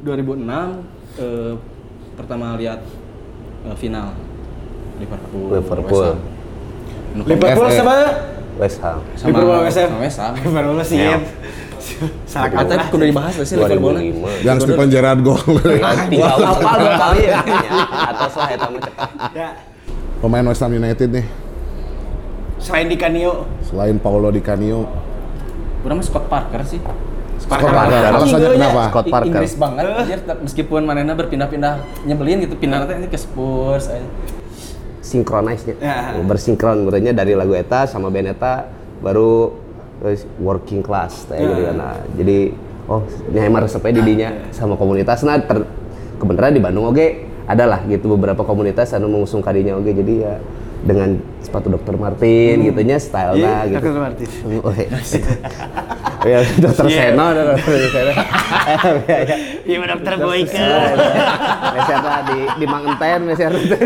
2006 eh, pertama lihat eh, final Liverpool. Liverpool. West Ham. Nu- Liverpool sama West Ham. sama Liverpool West Ham. sama West Ham. Liverpool sih. Iya. Salah Kata kata. kudu dibahas lah sih Liverpool. 2005. Yang Stephen Gerrard gol. Tinggal apal dua kali ya. Atas lah eta mah cek. Ya. Pemain West Ham United nih, Selain di Kanio, selain Paulo Di Canio, Kurang mah Scott Parker sih. Scott Parker. Alasannya kenapa? Scott Parker. Inggris banget anjir, tetap- meskipun manena berpindah-pindah nyebelin gitu pindah nanti ke Spurs aja. Synchronize nya. Ya. Bersinkron berarti dari lagu eta sama band eta baru working class teh gitu kan. Nah, jadi oh nyamar resepnya di dinya sama komunitas nah ter, kebenaran di Bandung oke ada lah gitu beberapa komunitas anu mengusung kadinya oke jadi ya dengan sepatu Dr. Martin gitunya style Iya, gitu. Dr. Martin. Oh, iya. ya Seno, dokter Seno. Iya, iya. Iya, dokter Boyke. Meserta di di Mang Enten, meserta.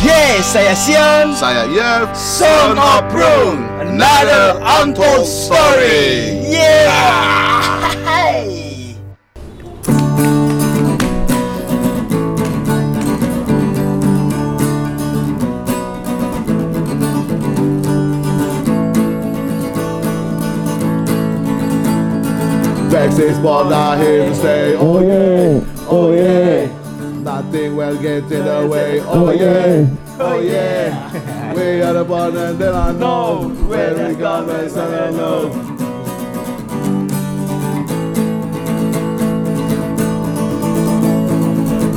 Yes, saya Sion. Saya Yev, son of another untold story. Yeah. Texas but not here to stay. Oh, oh yeah, oh, oh yeah. Nothing will get in the way. Oh, oh yeah, oh yeah. We are the one and then I know where we come and I know.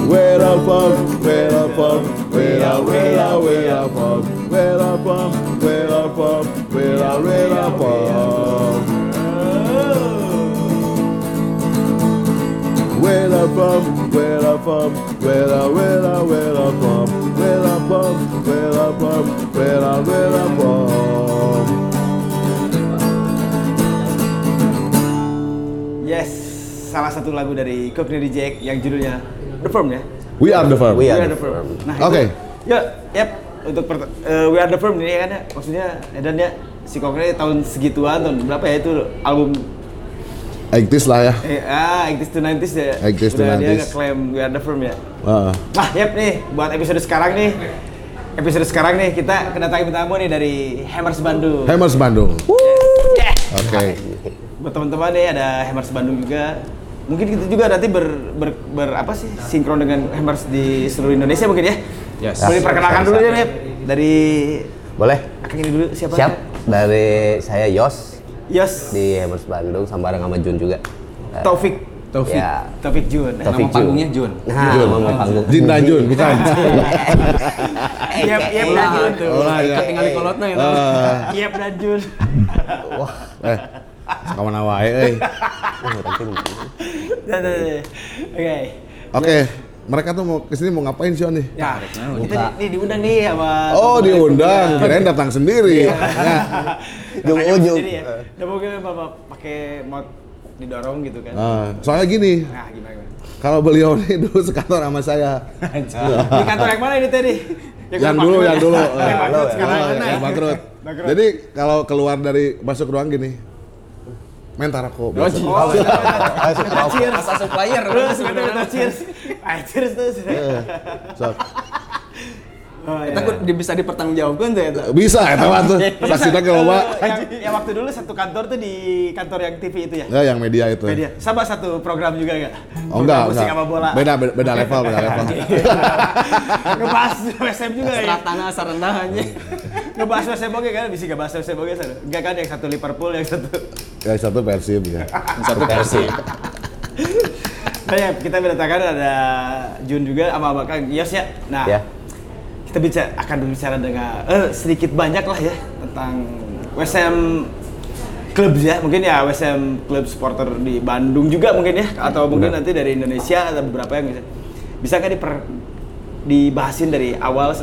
Where I'm from, where I'm from, where I, where I, where I'm from, where I'm from, where I'm from, where I, where I'm from. Where I'm from, where I'm from, where I, where I, where I'm from, I, where I'm from. Yes, salah satu lagu dari Cockney Reject yang judulnya The Firm ya. We are the firm. We are We the firm. Nah, Oke. itu- Ya, yep. Untuk per, eh, We Are The Firm ini kan ya, maksudnya dan ya si Cockney tahun segituan tahun berapa ya itu album 80s lah ya. eh, ah 80s to 90s ya. 80s to Udah dia 90s. ngeklaim We Are The Firm ya. Ah. Nah, yep nih buat episode sekarang nih. Episode sekarang nih kita kedatangan tamu nih dari Hammers Bandung. Hammers Bandung. Yeah. Oke. buat teman-teman nih ada Hammers Bandung juga mungkin kita juga nanti ber, ber, ber- apa sih sinkron dengan Hammers di seluruh Indonesia mungkin ya Yes. boleh perkenalkan dulu ya Nep dari Boleh? akang ini dulu siapa Siap. Dari saya Yos Yos di Hammers Bandung sama bareng sama Jun juga. Taufik Taufik. Ya. Taufik Jun Taufik Nama panggungnya Jun. Nah, Jun. nama panggung. Jin Tanjun, bukan. Iya iya dan Jun tuh Oh, iya. Ketinggalan kolotna ya. Ah. iya dan Jun Eh, kawan wae euy. Nah, nah, nah. oke Oke, mereka tuh mau ke sini mau ngapain sih nih? ya kita di- nih diundang nih sama Oh diundang, Cockney. kirain datang sendiri. Ya. Jung Makanya ujung. jadi ya udah mungkin bapak pakai mau didorong gitu kan Ah, soalnya gini, nah gimana gimana kalau beliau nih dulu sekantor sama saya. di kantor yang mana ini tadi Yang dulu, yang dulu. Yang bangkrut sekarang Ah, mana yang bangkrut. Bangkrut. Jadi kalau keluar dari masuk ruang gini, main tarako. biasa. Oh, kita cheers. Asa supplier. Terus cheers. Cheers terus. Eh, sok. Oh, Kita iya. bisa dipertanggungjawabkan tuh ya. eta. Bisa, eta mah tuh. Saksinya ke loba. Yang, yang waktu dulu satu kantor tuh di kantor yang TV itu ya? Ya, yang media itu. Media. Sama satu program juga enggak? Oh enggak, Musik enggak. sama bola. Beda, beda, beda level, beda level. Ngebahas WSM juga ya? Serat tanah asa rendah aja. Ngebahas WSM oke kan? Bisa ngebahas WSM oke sana? Enggak kan yang satu Liverpool, yang satu... Ya satu Persib ya. Satu versi. Nah ya, kita berdatangan ada Jun juga sama Bakal Yos ya. Nah, Ya. Kita bicara, akan berbicara dengan eh, sedikit banyak lah ya tentang WSM klub ya mungkin ya WSM klub supporter di Bandung juga mungkin ya atau mungkin Benar. nanti dari Indonesia ada beberapa yang bisa bisa kan diper, dibahasin dari awal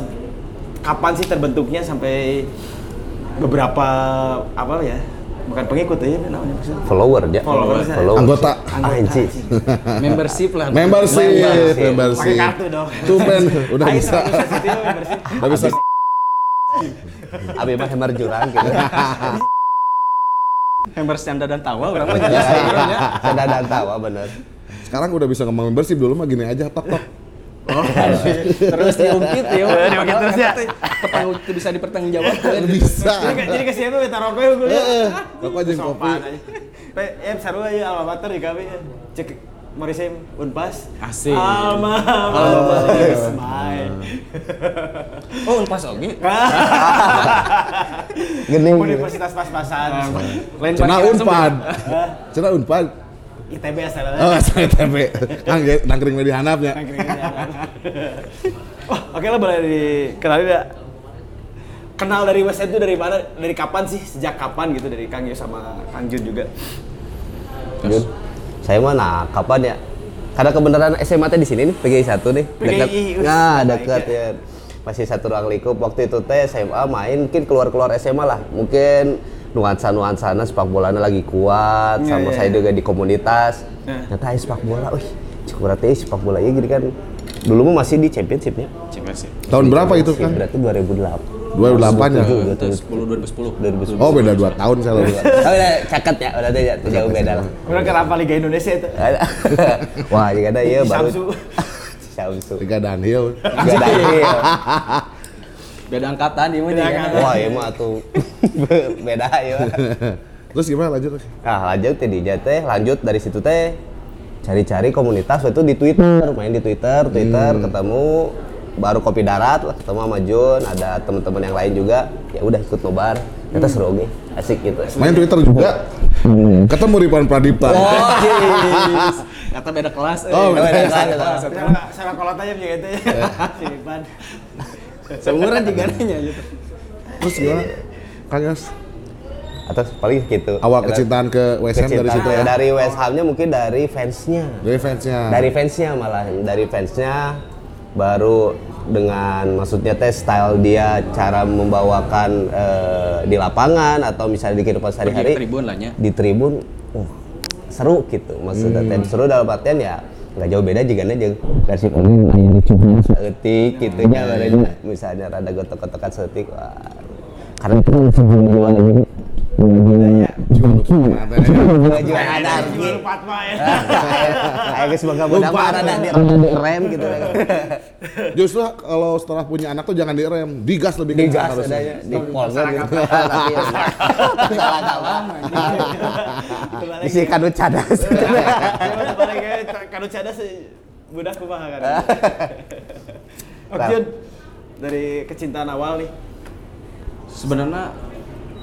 kapan sih terbentuknya sampai beberapa apa ya bukan pengikut ya namanya maksudnya. follower ya Followers, ya. Anggota. anjing Membership lah. Membership, Membership. membership. Pakai kartu dong. Tuh men, udah Ayo, bisa. Udah bisa. abi mah hemar jurang gitu Members canda dan tawa orang mah jelas sebenarnya. sadar dan tawa bener Sekarang udah bisa ngomong membership dulu mah gini aja tok tok. Terus diungkit ya. Diungkit terus ya. Pertanggung bisa dipertanggungjawabkan. Bisa. Jadi ke siapa minta rokok ya gue. Rokok aja kopi. Pe, em seru aja alma mater di kami. Cek Morisim Unpas. Asik. Alma mater. Oh, pas oke. gening Universitas pas-pasan. Lain Cina parkiran semua. unpad. Cina unpad. ITB asal. Oh, saya TP. Angge nangkring di hanapnya. Oh, oke lah boleh dikenalin ya. Kenal dari West End itu dari mana? Dari kapan sih? Sejak kapan gitu dari Kang Yus sama Kang Jun juga? Jun, saya mah nah kapan ya? Karena kebenaran SMA teh di sini nih, PGI 1 nih. PGI, Dekat. Nah, dekat ya. ya. Masih satu ruang lingkup. Waktu itu teh SMA main mungkin keluar-keluar SMA lah. Mungkin nuansa-nuansana sepak bolanya lagi kuat Iya, sama iya, saya iya. juga di komunitas. Ternyata aya sepak bola, wih, cukup berarti sepak bola ya gini kan. Dulu mah masih di championshipnya. Tahun berapa itu kan? Berarti 2008. 2008 ya. Itu 10 2010. 2010. Oh beda 2 tahun saya lebih. Oh, udah caket ya, udah ya, jauh beda lah. Udah kenapa Liga Indonesia itu? Wah, jika ada iya baru. Samsu. Samsu. Tiga Daniel. Ada iya. Beda angkatan dia mah Beda nih kan. angkatan. Wah, iya mah tuh beda ya. Terus gimana lanjut? Nah, lanjut teh di teh, lanjut dari situ teh cari-cari komunitas itu di Twitter, main di Twitter, Twitter ketemu baru kopi darat lah ketemu sama Jun, ada teman-teman yang lain juga. Ya udah ikut nobar. Ternyata seru oke, asik gitu. Main Twitter juga. Ketemu Ripan Pradipta. Oh. Kata beda kelas. eh. Oh, beda beda kelas. Sama sama kolot aja juga itu ya. Si. Seumuran juga nanya gitu. Terus? Kang Yos, Atau paling gitu. awal kecintaan ke WSM dari Kecintaan situ ya? Dari West Ham-nya mungkin dari fansnya. Dari fansnya. dari fansnya malah dari fansnya baru dengan maksudnya teh style dia cara membawakan eh, di lapangan atau misalnya di kehidupan sehari-hari ke tribun lah nya. di tribun oh, seru gitu maksudnya teh seru dalam artian ya nggak jauh beda juga aja versi paling aya ricuhnya seetik gitu nya badannya. misalnya rada gotok-gotokan seetik wah. Karena itu kan sebelum jual jual ada ya. Budak mah rada di rem gitu. Justru kalau setelah punya anak tuh jangan direm, digas lebih Di kencang gas harusnya. adanya, di gitu. Ya, salah. Isi cadas. Kado cadas budak kumaha kan. Oke. Dari kecintaan awal nih, Sebenarnya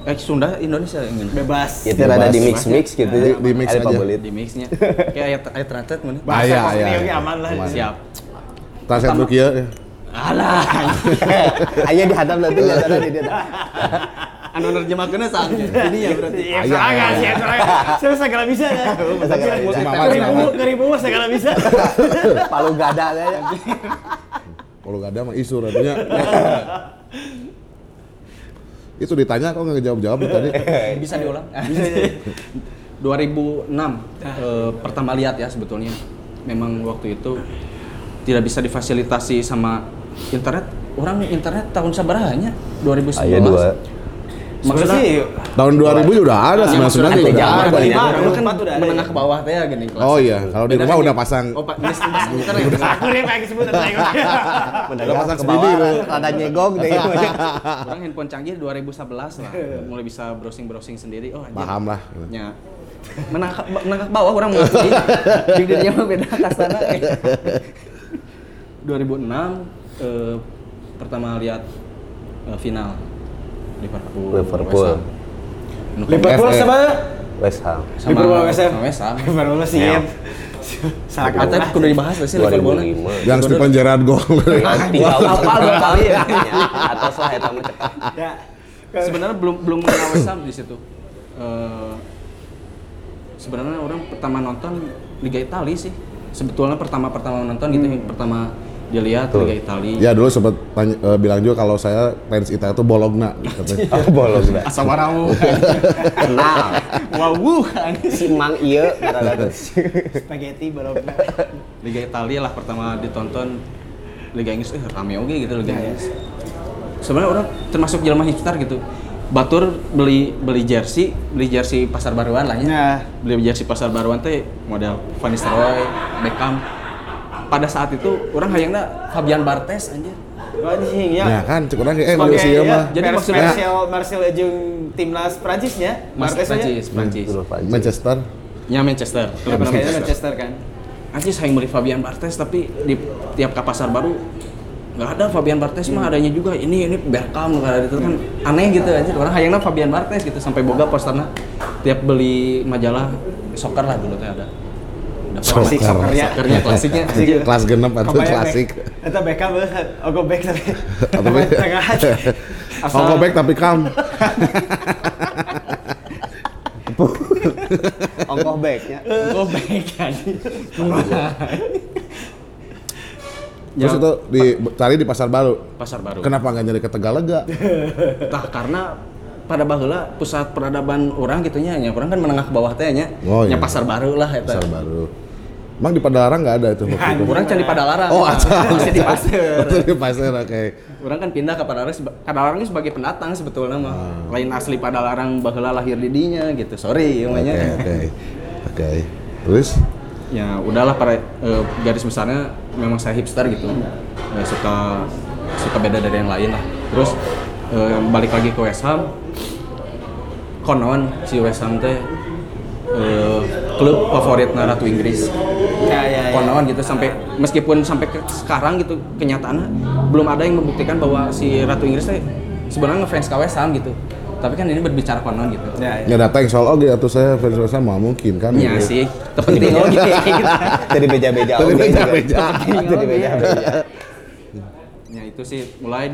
eh Sunda Indonesia ingin bebas. Itu rada di mix-mix gitu. Di- di mix Ada aja. di mixnya. Kayak ayat ayat ratet mana? Bahasa Aya, kos aya, ini oke aya. aman lah. Aman. Siap. Translate dulu kieu. Alah. Ayo dihadap nanti lihat ada di dia. Anu nerjemahkeunna sang. Ini ya berarti. Iya, aya. sih, soalnya. Saya segala bisa ya. Ngeribu, segala bisa. Palu gada kayaknya. Kalau gak ada mah isu ratunya. Itu ditanya kok nggak jawab-jawab tadi. Bisa diulang? Bisa. 2006 eh, pertama lihat ya sebetulnya. Memang waktu itu tidak bisa difasilitasi sama internet. Orang internet tahun sabarahanya 2011. Ayo dua. Maksudnya Maksudnya sih, Tahun 2000 udah ada, Ya, 99 maksudnya juga ada udah zaman ada. lima. Orang kan Empat udah ada menengah ya? ke bawah teh ya gini kelas. Oh iya, kalau di rumah kan udah pasang. Oh, Pak, di di internet. aku nih pengen sebut atau enggak? Mendagang pasang ke lu. rada nyegok deh. Orang handphone canggih 2011 lah, mulai bisa browsing-browsing sendiri. Oh, anjir. Paham lah. Ya. Menangkap menangkap bawah orang mengakui. Di dirinya mah beda kastana. 2006 eh, pertama lihat eh, final Liverpool. Liverpool. West Ham. Liverpool sama West Ham. sama Liverpool West Ham. West Ham. Liverpool siap. Salah Kata kaprah. kudu dibahas sih Liverpool. 2005. Yang Stephen Gerrard gol. Tiga Apa dua kali ya? Atas lah eta mah cepat. Ya. Sebenarnya belum belum mengenal West Ham di situ. Eh, sebenarnya orang pertama nonton Liga Italia sih. Sebetulnya pertama pertama nonton gitu, pertama dilihat. Liga Italia. Ya dulu sempat tanya- eh, bilang juga kalau saya fans Italia itu Bologna katanya. Oh, bolong dah. Asa warau. Kenal. Wuh. Si Mang Ieu gara-gara Spaghetti baru Liga Italia lah pertama ditonton Liga Inggris eh rame oke gitu Liga Inggris. Sebenarnya orang termasuk jelma hipster gitu. Batur beli beli jersey, beli jersey pasar baruan lah ya. Nah. Beli jersey pasar baruan teh model Van Nistelrooy, Beckham. Pada saat itu orang hayangna Fabian Barthez anjir. anjing ya. Ya kan, cek orang eh Sebagai ya, mah Jadi Mar- maksudnya- Martial Martial jeung timnas Prancisnya. Bartes aja. Prancis, Prancis. Manchester. Nya Manchester. Ya, Klub Bartes Manchester. Manchester kan. Anjir saya beli Fabian Barthez tapi di tiap ke pasar baru nggak ada Fabian Barthez mah adanya juga ini ini Berkham nggak ada itu kan aneh gitu aja orang hayangna Fabian Barthez gitu sampai boga posterna tiap beli majalah soccer lah dulu teh ada Ada Klasik Soccer. soccernya. soccernya klasiknya. Kelas genep atau klasik. Eta Beckham eueuh, ogo back tapi. Atau back. Tengah aja. Asal- Oh, back tapi kam. Ongkoh backnya. Oh baik anjir. Terus Ya, itu dicari di pasar baru. pasar baru Kenapa nggak nyari ke Tegalega? Tah karena pada baheula pusat peradaban orang gitunya nya orang kan menengah ke bawah teh nya Oh, nya iya. pasar baru lah eta Pasar baru. Emang di Padalarang nggak ada itu waktu itu? orang can di Padalarang Oh, ada. masih di pasar Betul di pasar, oke. Orang kan pindah ke Padalarang, Padalarang ini sebagai pendatang sebetulnya mah. Ah. Lain asli Padalarang baheula lahir di dinya gitu. Sorry Oke, namanya. oke. Oke. Terus? Ya udahlah para eh, garis besarnya memang saya hipster gitu. Eh, suka suka beda dari yang lain lah. Terus eh, balik lagi ke West Ham. Konon si West Ham teh eh, klub favorit Ratu Inggris. Ya ya ya. konon gitu sampai meskipun sampai ke sekarang gitu kenyataannya belum ada yang membuktikan bahwa si Ratu Inggris teh sebenarnya ngefans ke West Ham gitu. Tapi kan ini berbicara konon gitu. Ya ya. Ya data yang soal oke atau saya fans West Ham mah mungkin kan? Iya sih, terpenting oh gitu. Jadi beja-beja. Jadi oke beja-beja. Jadi beja-beja. Ya itu sih mulai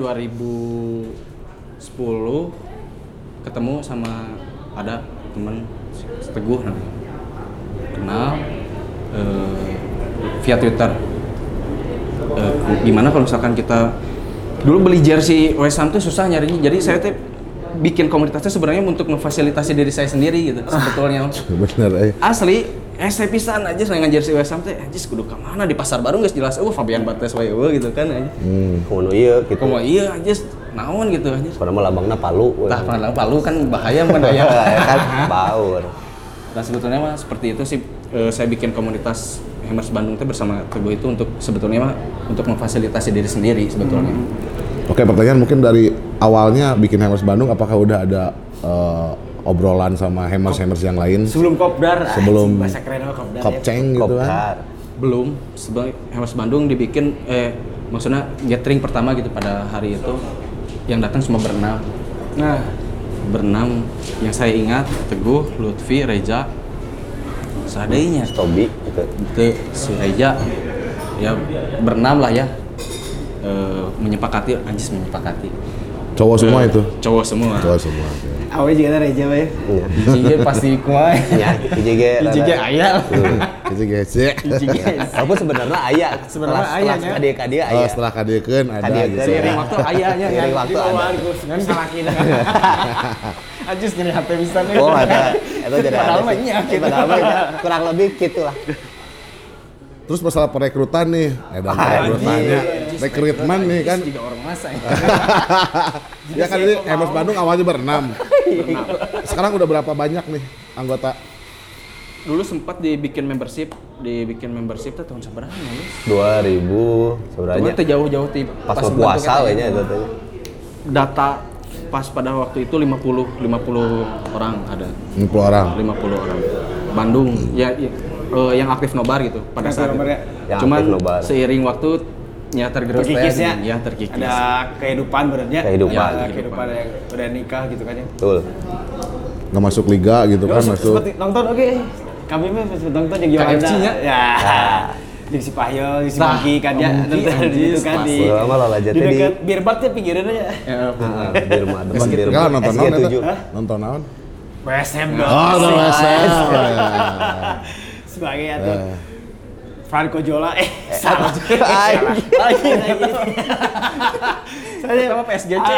2010 ketemu sama ada temen si Teguh namanya. Kenal eh, via Twitter. Eh, gimana kalau misalkan kita dulu beli jersey West Ham tuh susah nyarinya. Jadi saya tuh bikin komunitasnya sebenarnya untuk memfasilitasi diri saya sendiri gitu sebetulnya. Eh. Asli, eh saya pisan aja dengan jersey West Ham teh anjis kudu ka mana di pasar baru geus jelas eueuh Fabian Barthez wae eueuh gitu kan anjing. Hmm. Kono ieu gitu. Komo iya anjis naon gitu anjis. Padahal mah lambangna palu. Tah padahal palu kan bahaya bahaya. Ya kan baur. Nah sebetulnya mah seperti itu sih eh, saya bikin komunitas Hammers Bandung teh bersama Teguh itu untuk sebetulnya mah untuk memfasilitasi diri sendiri sebetulnya. Oke, pertanyaan mungkin dari awalnya bikin Hammers Bandung, apakah udah ada eh, obrolan sama Hammers-Hammers yang lain? Sebelum kopdar. Sebelum bahasa keren apa kopdar. ya. Kopceng gitu kan? Kopdar. Belum sebagai Hammers Bandung dibikin eh maksudnya gathering pertama gitu pada hari itu yang datang cuma berenam. Nah, Berenam yang saya ingat Teguh, Lutfi, Reja, seadanya. Tobi gitu. itu si Reja ya berenam lah ya Eh, menyepakati anjis menyepakati Cowok semua Eh, itu? cowok semua Cowok semua. awe juga ada reja. Iya. Ijige pasti kuai Ya. Ijige ayah Itu. Ijige Walaupun sebenarnya aya. Sebenarnya aya, nya. Kadia kadia Oh, aya. setelah kadekeun ada Kadekeun, gitu. waktu ayahnya ya waktu ada. Kan salah kita. anjis jadi HP bisa nih Oh, eta eta jadi Padahal ada mah sih. nya, gitu. Padahal mah nya. kurang lebih gitu lah. Terus masalah perekrutan nih, ada perekrutannya. Rekrutmen nih kan. juga orang masa ya Ya kan ini Hammers Bandung awalnya berenam. Sekarang udah berapa banyak nih anggota? dulu sempat dibikin membership dibikin membership tuh tahun seberapa ya 2000 Cuma sebenarnya itu jauh-jauh ti pas bentuk puasa kita we ya. nya itu teh. data pas pada waktu itu 50 50 orang ada 60 orang. 50 orang. Bandung ya, ya, eh, yang aktif nobar gitu pada saat itu. ya? Cuman nobar. seiring waktu ya tergerus Terkikis ya. ya terkikis. Ada kehidupan berarti. Kehidupan. Ya, kehidupan. kehidupan yang udah nikah gitu kan ya. Betul. Nggak masuk liga gitu kan, masuk. seperti nonton oke. Kami mah nonton yang gimana? KFC nya? Ya. Ah. Jeung si Pahyo, si Nah, Mangki kan ya, nonton di situ kan di. Lama lah Di di dekat Birbat ya pinggiran aja. Ya, Heeh, di rumah depan di rumah. nonton naon SG7. eta? Nonton naon? WSM dong. Oh, nonton WSM. Sebagai atau Eh. Franco Jola eh salah. Ay, lagi. Saya Sama PSGC.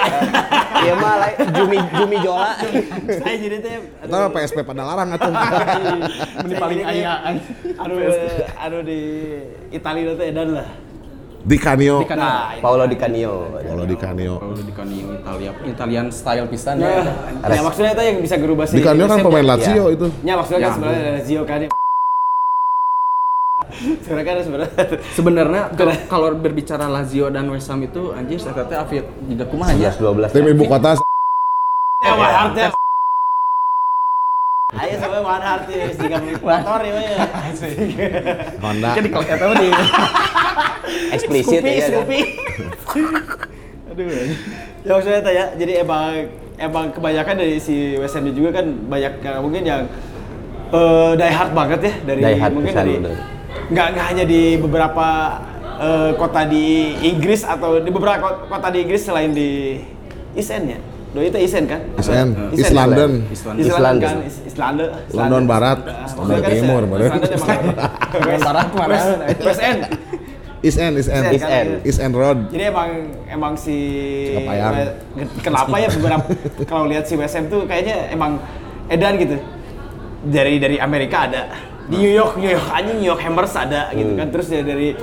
Iya mah Jumi Jumi Jola. saya jadi teh Ntar PSP pada larang atuh. Ini paling ayaan. Aduh, aduh di Italia itu edan lah. Di Canio. Di Canio. Nah, Paolo Di Canio. Kalau di Canio. Kalau di Canio Italia, Italian style pisan Ya, ya. ya maksudnya itu yang bisa gerubah Di Canio kan pemain Lazio itu. Ya maksudnya kan Ya. sebenarnya Lazio kan. Sebenarnya kan sebenarnya Sebenarnya kalau kalau berbicara Lazio dan West Ham itu anjir saya kata Afid tidak kumaha aja. 11 12. Tim ibu kota ya teh. Ayo sampai mahar teh tiga motor ya. ya. Honda. Jadi kalau kata di Eksplisit ya. Scoopy. Aduh. Ya maksudnya teh ya, jadi emang emang kebanyakan dari si West Ham juga kan banyak yang mungkin yang eh die hard banget ya dari mungkin dari. Nggak nggak hanya di beberapa eh, kota di Inggris atau di beberapa ko- kota di Inggris selain di East End ya. Do itu East End kan? East End, East East London. East East London. London London. kan, East East London. East London Barat, London kan Timur, East- London London Barat mana? West, End. East End, East End. East East End. East End Road. Jadi emang emang si kenapa ya beberapa kalau lihat si West Ham tuh kayaknya emang edan gitu. Dari dari Amerika ada. Di New York, New York aja New York Hammers ada gitu kan. Terus ya dari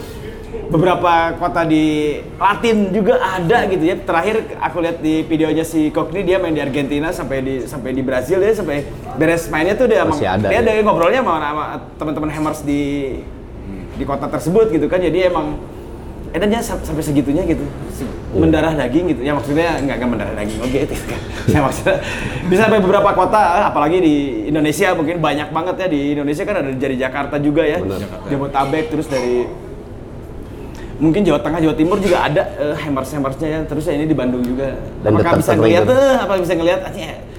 beberapa kota di Latin juga ada gitu ya. Terakhir aku lihat di videonya si Cockney dia main di Argentina sampai di sampai di Brazil ya sampai beres mainnya tuh dia emang Masih ada dia ya. ada ngobrolnya sama, sama teman-teman Hammers di di kota tersebut gitu kan. Jadi emang edannya sam- sampai segitunya gitu mendarah daging gitu. Ya maksudnya nggak nggak mendarah daging oke itu kan. Ya maksudnya bisa sampai beberapa kota apalagi di Indonesia mungkin banyak banget ya di Indonesia kan ada dari Jakarta juga ya. Benar. Jabotabek terus dari mungkin Jawa Tengah Jawa Timur juga ada eh, hammers hammersnya ya. Terus ya ini di Bandung juga. Dan apakah bisa tertrigger. ngeliat eh, apa bisa ngeliat? Aja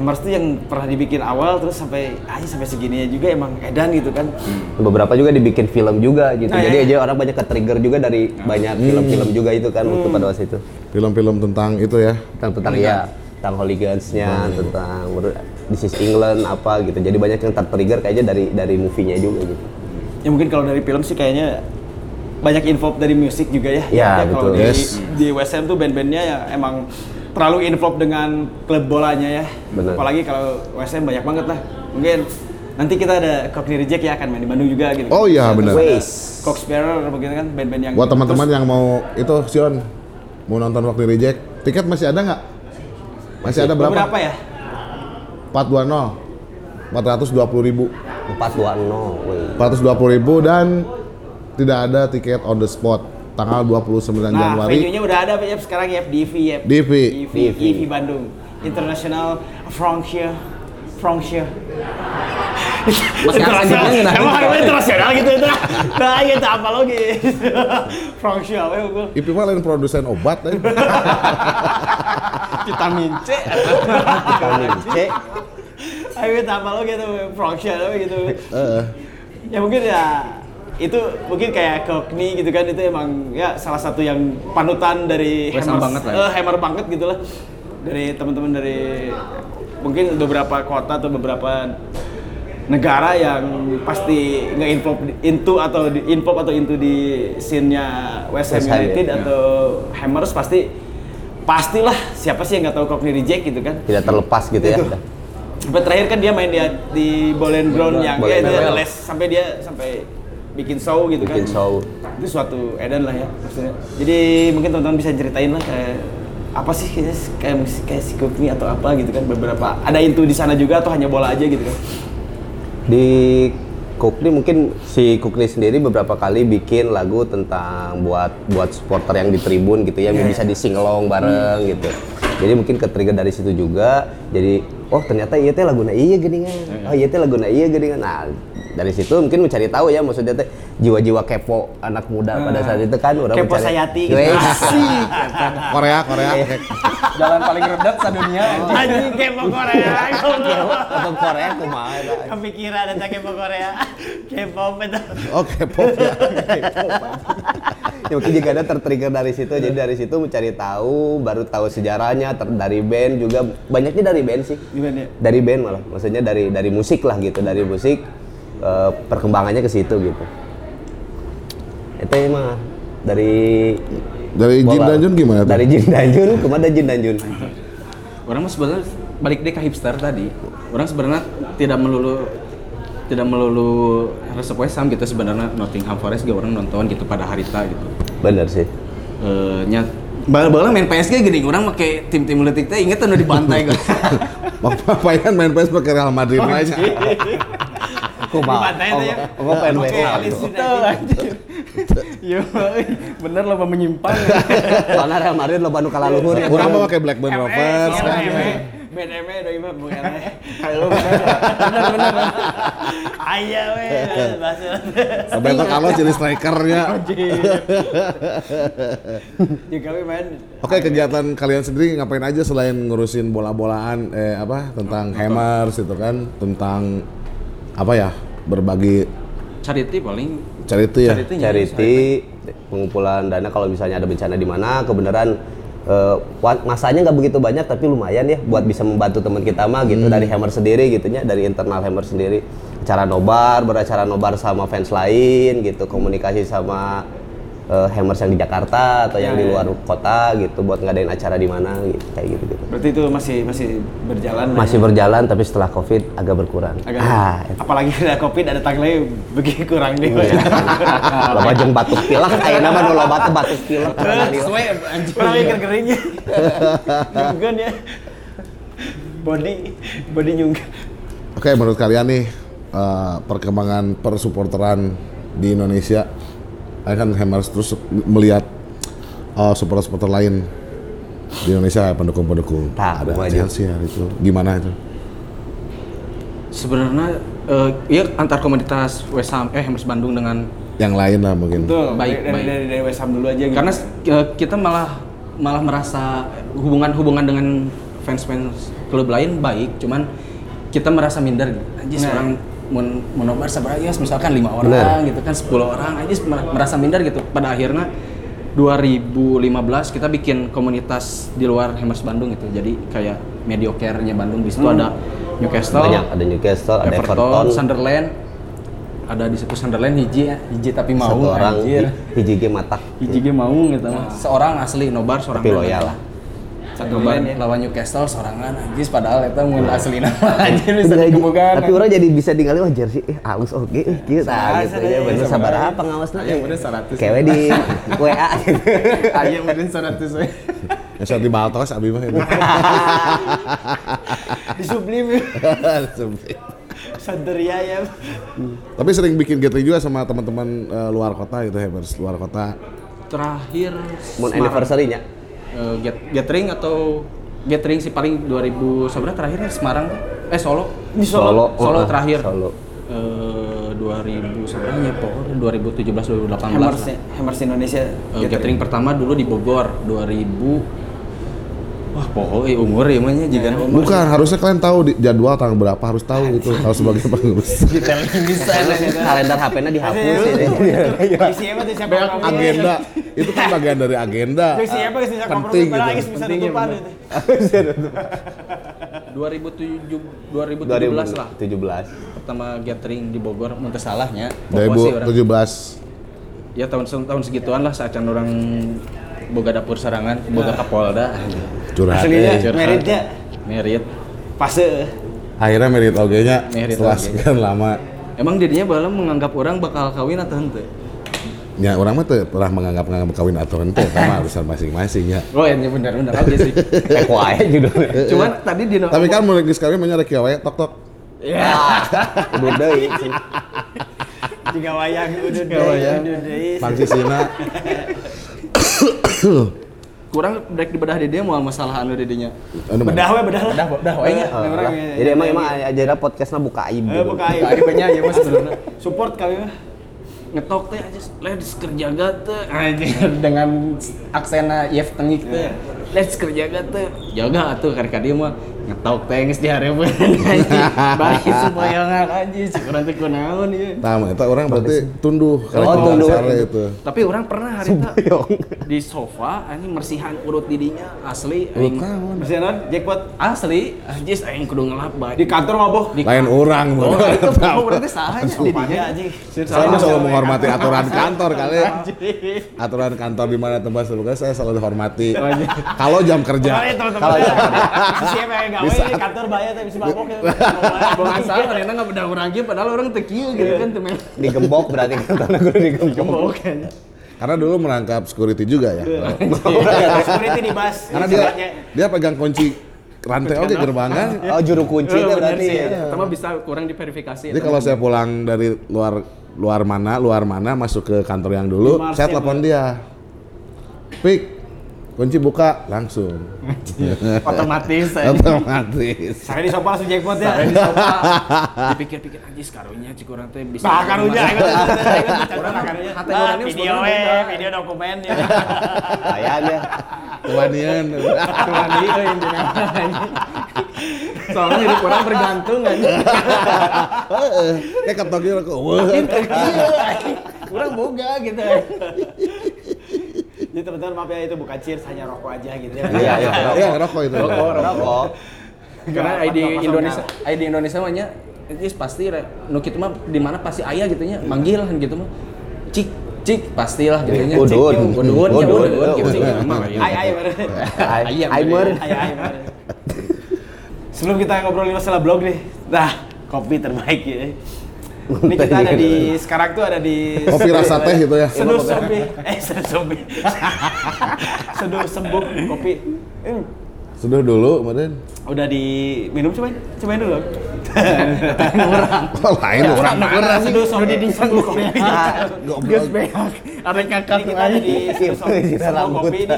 hammers tuh yang pernah dibikin awal terus sampai aja sampai segininya juga emang edan gitu kan Beberapa juga dibikin film juga gitu. Nah, Jadi ya. aja orang banyak ke-trigger juga dari banyak film-film juga itu kan waktu pada waktu itu. Film-film tentang itu ya. Tentang tentang ya, tentang hooligans-nya, tentang menurut This is England apa gitu. Jadi banyak yang ter-trigger kayaknya dari dari movie-nya juga gitu. Ya mungkin kalau dari film sih kayaknya banyak info dari musik juga ya. Ya, kalau betul. di, Yes. di West Ham tuh band-bandnya ya emang terlalu involved dengan klub bolanya ya. Bener. Apalagi kalau West Ham banyak banget lah. Mungkin nanti kita ada Cockney Reject ya akan main di Bandung juga gitu. Oh iya, bener. Waze. Cox Sparrow begitu kan band-band yang Buat teman-teman yang mau itu Sion mau nonton waktu reject, tiket masih ada nggak? Masih ada berapa? Beberapa ya? 420 420 ribu 420. Wih. 420 ribu dan tidak ada tiket on the spot tanggal 29 Nah, Januari venue-nya udah ada ya sekarang ya DV ya. DV. DV, DV Bandung. International Francia. Francia. Masih internasional. Emang harus internasional gitu itu. Nah, gitu apa lagi? Francia, we gue. IP mah lain produsen obat eh. vitamin C. Vitamin C. Ayo kita apa lagi tuh Francia we gitu. Ya mungkin ya itu mungkin kayak Cockney gitu kan itu emang ya salah satu yang panutan dari West Ham Hammers- banget lah ya. eh, Hammer banget gitu lah dari teman-teman dari mungkin beberapa kota atau beberapa negara yang pasti nge-involve di- into atau di involve atau into di scene-nya West Ham West Ham, United ya. atau Hammers pasti pastilah siapa sih yang nggak tahu Cockney Reject gitu kan Tidak terlepas gitu ya. Itu. Sampai terakhir kan dia main di di Bowling Ground yang ya, dia les sampai dia sampai bikin show gitu Bikin kan. show. Itu suatu edan lah ya maksudnya. Jadi mungkin teman-teman bisa ceritain lah kayak apa sih kayak kayak, kayak si Cookney atau apa gitu kan beberapa ada itu di sana juga atau hanya bola aja gitu kan. Di Kukni mungkin si Kukni sendiri beberapa kali bikin lagu tentang buat buat supporter yang di tribun gitu ya, yang Iya, bisa disingelong bareng gitu. Jadi mungkin ke-trigger dari situ juga. Jadi oh ternyata iya teh laguna iya geningan. Oh iya teh laguna iya geningan. Nah, dari situ mungkin mencari tahu ya maksudnya teh jiwa-jiwa kepo anak muda pada saat itu kan orang Kepo mencari- Sayati gitu. Asik. Korea, Korea. Jalan paling redak sadunia. Anjing kepo Korea. Atau Korea kumaha eta. Kepikiran ada kepo Korea. Kepo itu. Oke, pop ya. ya mungkin juga ada tertrigger dari situ jadi dari situ mencari tahu baru tahu sejarahnya ter- dari band juga banyaknya dari band sih ya? dari band malah maksudnya dari dari musik lah gitu dari musik eh, perkembangannya ke situ gitu itu mah dari Dari Jin bola. dan Jun gimana tuh? Dari Jin dan Jun, ke mana Jin dan Jun? Orang mah sebenarnya balik deh ke hipster tadi. Orang sebenarnya tidak melulu tidak melulu resep West Ham gitu sebenarnya Nottingham Forest juga orang nonton gitu pada harita gitu. Bener sih. Eh nya bal-balan main PSG gini, orang pakai tim-tim letik teh inget tuh di pantai gue. Bang Papayan main PS pakai Real Madrid aja. Aku mau. itu ya. Oke. Alice Tuh, anjir. Yo, bener lo menyimpang. Soalnya Real Madrid lo Bandung kalah luhur ya. Kurang mah pakai Blackburn Rovers Iya, kan. BNM doi mah bukan. Halo, bener. Bener bener. Aya we, bahasa. Roberto Carlos jadi strikernya. Juga we main Oke kegiatan kalian sendiri ngapain aja selain ngurusin bola-bolaan eh apa tentang hammers itu kan tentang apa ya berbagi Charity paling charity ya. Charity-nya, Charity, pengumpulan dana kalau misalnya ada bencana di mana, kebenaran wa- masanya nggak begitu banyak tapi lumayan ya buat bisa membantu teman kita mah gitu dari Hammer sendiri gitunya dari internal Hammer sendiri. Cara nobar beracara nobar sama fans lain gitu komunikasi sama eh, Hammers yang di Jakarta atau yang di luar kota gitu buat ngadain acara di mana gitu kayak gitu gitu Berarti itu masih masih berjalan. masih ya. berjalan tapi setelah covid agak berkurang Agak, ah apalagi ada covid ada tanggalnya begitu kurang nih. loba jeung batuk pilek ayeuna mah nu loba teh batuk pilek Sesuai anjing. Kurang keringnya. Nyunggan ya. Body body nyunggan. Oke menurut kalian nih eh, perkembangan persupporteran di Indonesia, kalian kan hammers terus melihat eh, supporter-supporter lain di Indonesia pendukung-pendukung Nah, ada. Chelsea itu gimana itu? Sebenarnya eh ya antar komunitas West Ham eh Hammers Bandung dengan Yang lain lah mungkin. Betul. Baik, dari, baik. dari dari West Ham dulu aja gitu. karena eh, kita malah malah merasa hubungan-hubungan dengan fans-fans klub lain baik, cuman kita merasa minder gitu. Anjir Nah. orang mau mau nobar sabar ya misalkan lima orang Bener. gitu kan 10 orang mer- merasa minder gitu. Pada akhirnya 2015 kita bikin komunitas di luar Hammers Bandung gitu. Jadi kayak mediocre-nya Bandung di situ ada Newcastle, banyak ada Newcastle ada Everton, Everton, Sunderland. Ada di situ Sunderland hiji ya, hiji tapi mau satu orang anjir. hiji ge matak Hiji ge mau gitu mah. Seorang asli nobar seorang tapi loyal lah Nobar Sunderland ya. lawan Newcastle sorangan anjis padahal eta mun asli nama anjir bisa Tapi- dikebukan. tapi orang jadi bisa tinggalin wah jersey eh halus oke eh kieu tah gitu Salah, ya salah, bener sabar apa ngawasna Aya bener 100. kewe di WA Aya meureun 100 we. Yang saat di Baltos abi mah itu. Di sublim. Santeria ya. Tapi sering bikin gathering juga sama teman-teman eh, luar kota gitu hammers luar kota. Terakhir mun Semarang. anniversary-nya Eh, get, gathering atau gathering sih paling 2000 sebenarnya terakhirnya Semarang tuh. Eh Solo. Di Solo. Solo oh, terakhir. Solo Eh 2000 sebenarnya pokoknya 2017 2018 Hammers lah. Hammers Indonesia. Eh, gathering pertama dulu di Bogor 2000 Wah, pokoknya umur ya mah nya juga Bukan, harusnya kalian tahu di jadwal tanggal berapa harus tahu gitu kalau sebagai pengurus. bisa kalender HP-nya dihapus ya Isi apa tuh siapa agenda. Itu kan bagian dari agenda. Isi apa sih siapa Penting gitu. bisa Penting ya, itu. 2007 2017 lah. 2017 pertama gathering di Bogor mun teu salahnya Pokok sih orang. 2017. ya tahun tahun segituan lah saat orang boga dapur sarangan boga kapolda Curhat. Aslinya eh. Meritnya merit fase. Akhirnya merit oge-nya Merit setelah oge. sekian lama. emang dirinya bala menganggap orang bakal kawin atau henteu Ya orang mah tuh pernah menganggap menganggap kawin atau ente sama urusan masing-masing ya. oh ya benar benar aja sih kayak wae judulnya cuman tadi di Tapi kan mulai geus kawin nyari kieu wae tok tok. ya udah deui sih Tiga wayang udah wayang. udah deh. Pangsisina kurang break di bedah di dia mau masalah anu di dinya anu. Bedah we bedah lah. bedah bedah we nya Oh, orang lah. ya, jadi ya, emang ya, emang aja podcastnya buka aib Eh, gitu. buka aib. Tadi banyak ya mas sebenarnya. Support kami mah. ngetok teh aja let's kerja teh anjing dengan aksena Yev tengik teh. Let's kerja teh jaga atuh karek dia mah ngetok tengis di hareupeun anjing bagi sembayangan anjing cik urang teh kunaon ieu Nah, eta orang berarti tunduh Oh, oh, tunduh. itu. tapi orang pernah hari itu di sofa anjing mersihan urut didinya asli. Bisa non jackpot asli anjing aing kudu ngelap bae di kantor mabok. Di- Lain orang Oh, itu berarti sahanya didinya anjing. Saya selalu menghormati aturan kantor kali. Aturan kantor di mana tempat sebelumnya saya selalu dihormati. Kalau jam kerja. Kemarin teman-teman ya. Siapa yang di kantor bayar tapi bisa mabok ya. Bukan salah, ternyata nggak beda orang gitu, padahal orang tekieu gitu kan temen. digembok berarti kantornya gue digembok Bukan. Karena dulu merangkap security juga ya. Security di bus. Karena dia dia pegang kunci rantai oke gerbang kan. oh juru kunci itu bener berarti sih. ya. Sama bisa kurang diverifikasi. Jadi kalau saya pulang dari luar luar mana, luar mana masuk ke kantor yang dulu, saya ya, telepon dia. Pik, kunci buka langsung. otomatis saya Otomatis. Saya di sofa langsung jackpot ya. Sampai di sofa, dipikir-pikir aja karunya cik orang teh bisa. Bah karunya Orang karunya. Nah, orangnya video beda. video dokumen ya. kayaknya dia yang jenengan. Soalnya hidup orang bergantung aja. Kayak ketok gitu kok. Wah. Orang boga gitu. Jadi teman-teman maaf ya itu bukan cheers hanya rokok aja gitu ya. Iya, iya. Iya, rokok itu. rokok Karena Nggak, ID Indonesia. ID Indonesia mahnya Is pasti nu kitu mah di mana pasti ayah gitu nya, manggil kan gitu mah. Cik, cik pastilah gitu nya. Udun. Udun, ya Udun. udun gitu. Ai ai Aimer Ai ai bener. Sebelum kita ngobrolin masalah blog nih. Nah, kopi terbaik ya. Ini kita ada di sekarang tuh ada di Kopi rasa teh gitu ya. Seduh zombie. Eh, seduh zombie. seduh sembuh kopi. Hmm, Sudah dulu kemarin. udah diminum cobain. Cobain dulu. Oh, lain orang Mana seduh zombie sembuh kopi. Geus beak. Ada kakak kita ada di sembuh kopi ini.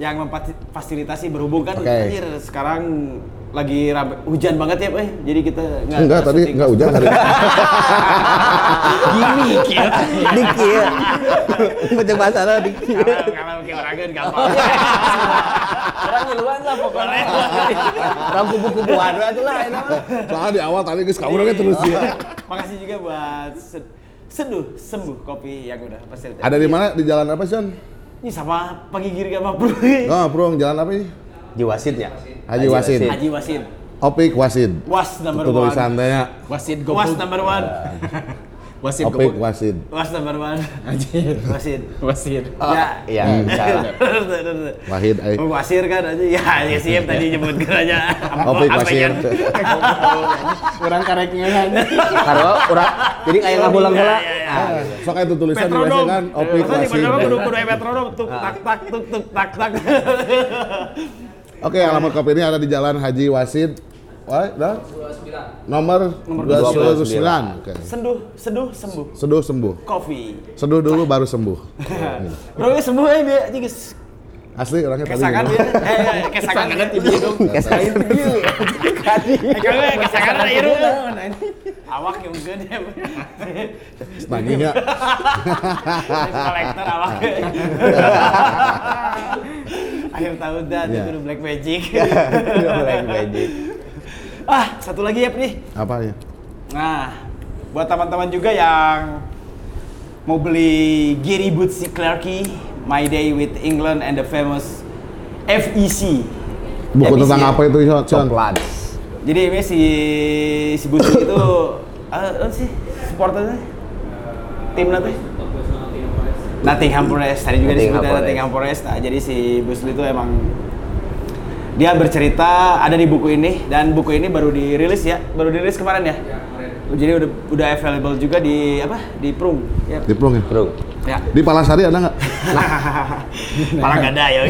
yang memfasilitasi berhubung kan Oke. anjir, sekarang lagi rame, hujan banget ya, eh. Jadi kita nggak Enggak, nggak tadi enggak hujan hari ini. Gini kieu. dikit Baca masalah dikit Kalau orang kan gampang. Orang ngiluan lah pokoknya. orang kupu-kupu waduh itu lah enak mah. Soalnya di awal tadi geus we terus ya. Makasih juga buat sed- seduh sembuh kopi yang udah pasti Ada di mana? Di jalan apa, Son? Ini sama pagi giri sama bro. Oh, Bro, jalan apa ini? Jiwasit ya Haji Wasid. Haji Wasin. Opik Wasid. Was number one. tulisan tehnya Wasit Was number one. Wasit Opik goblok. Wasid. Was number one. Anjir. Wasin. Wasit. Ya. iya salah Wahid ai. Oh, wasir kan aja. Ya, ya siap tadi nyebutkan aja. Opik yang- Orang kareknya kan. karena orang jadi kayak ngabulang heula Iya, iya, iya. Ah. Sok itu tulisan di. WC kan Opik Masa di Wasid. Bandung kudu kudu aya metronom tuk tak tak tuk tuk tak tak. Oke, alamat kopi ini ada di Jalan Haji Wasid. Wah, dah. Nomor Nomor 29. Oke. Seduh, seduh sembuh. Seduh sembuh. Coffee. Seduh dulu baru sembuh. Bro, ini sembuh ya dia guys. Asli orangnya tadi. Kesakan dia. Eh, eh, kesakan dia dia dong. Kesakan dia. Eh, kagak kesakan iru. Awak yang ya. Nagih ya. Kolektor awak. Akhir tahun dah Iya. itu Black Magic. Black Magic. Ah, satu lagi ya, nih. Apa ya? Nah, buat teman-teman juga yang mau beli Gary Bootsy Clarky, My Day with England and the famous FEC. Buku FEC tentang ya. apa itu, Son? Coklat. Jadi ini si si Bootsy itu ah, apa sih supporternya? Timnya tuh? Nottingham Forest. Tadi juga disebutnya. Nottingham Forest. Nah, jadi si Bootsy itu emang dia bercerita ada di buku ini dan buku ini baru dirilis ya, baru dirilis kemarin ya. Jadi udah udah available juga di apa? Di Prung. Ya. Di Prung ya? Bro. ya. Di Palasari ada nggak? Malah nggak ada ya.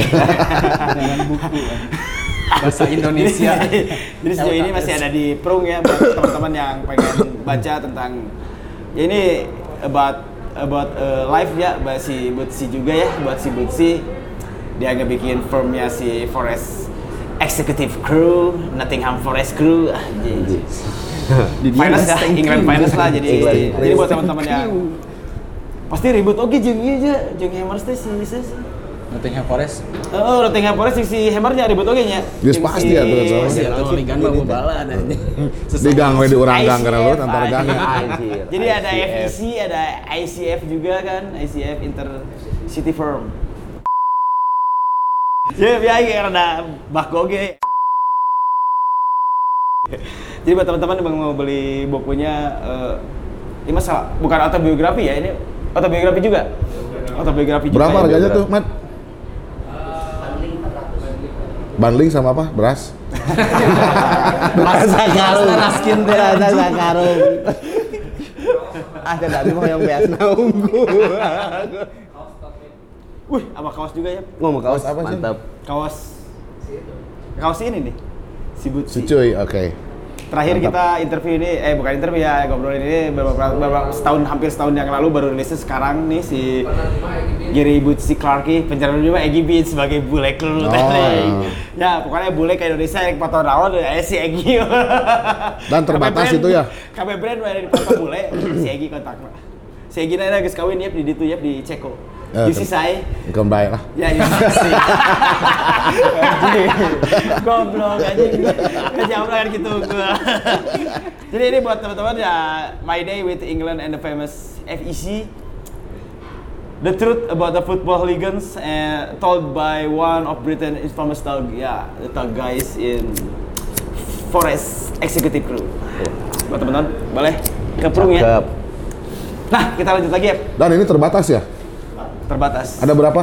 Dengan buku. Bahasa Indonesia. Jadi sejauh ini masih ada di Prung ya buat teman-teman yang pengen baca tentang ya ini about about uh, life ya buat si Butsi juga ya buat si Butsi. Dia ngebikin firmnya si Forest Executive Crew, Nottingham Forest Crew, ah, finance ya, England finance lah jadi jadi buat teman-teman yang pasti ribut. Oke jeung ieu aja jeung Hammers teh si si- si. Nottingham Forest. Oh, Nottingham Forest si Hammernya ribut oke nya. Yes, pasti ya, tuh, soalnya. Pasti atuh ligan mah bala ada. Di gang we di urang gang karena lu antar gang ya. Anjir. Jadi ada. FEC, ada ICF juga kan, ICF Inter City Firm. Ya, biaya kayak rada bakoge. Jadi buat teman-teman yang mau beli bukunya, eh, ini masalah bukan autobiografi ya, ini autobiografi juga. Autobiografi juga. Berapa ya. harganya tuh, Mat? Bandling sama apa? Beras? Rasa karung. Raskin teh, Rasa karung. Ah, dari mau yang biasa nunggu. Wih, apa kaos juga ya? Ngomong kaos Apa sih? mantap. Kaos kaos ini nih. Si Butsi. Si cuy, oke. Terakhir Mantap. kita interview ini, eh bukan interview ya, ngobrolin ini beberapa, beberapa setahun hampir setahun yang lalu baru rilisnya sekarang nih si Gary Butsi Clarky, pencarian juga Egi Beat sebagai bule kelu Oh. Ya pokoknya bule ke Indonesia yang foto naon eh si Egi. Dan terbatas itu ya? KB brand di foto bule, si Egi kontak Si Egi nanya geus kawin ya di ditu ya di Ceko. Di ter- saya Bukan baik lah. Ya, ya. Anjing. Goblok anjing. Kejauhan kan gitu gua. Jadi ini buat teman-teman ya My Day with England and the famous FEC. The truth about the football legends uh, told by one of Britain's famous thug, ya, the thug guys in Forest Executive Crew. Buat teman-teman, boleh keprung ya. Cakep. Nah, kita lanjut lagi ya. Dan ini terbatas ya? Terbatas. Ada berapa?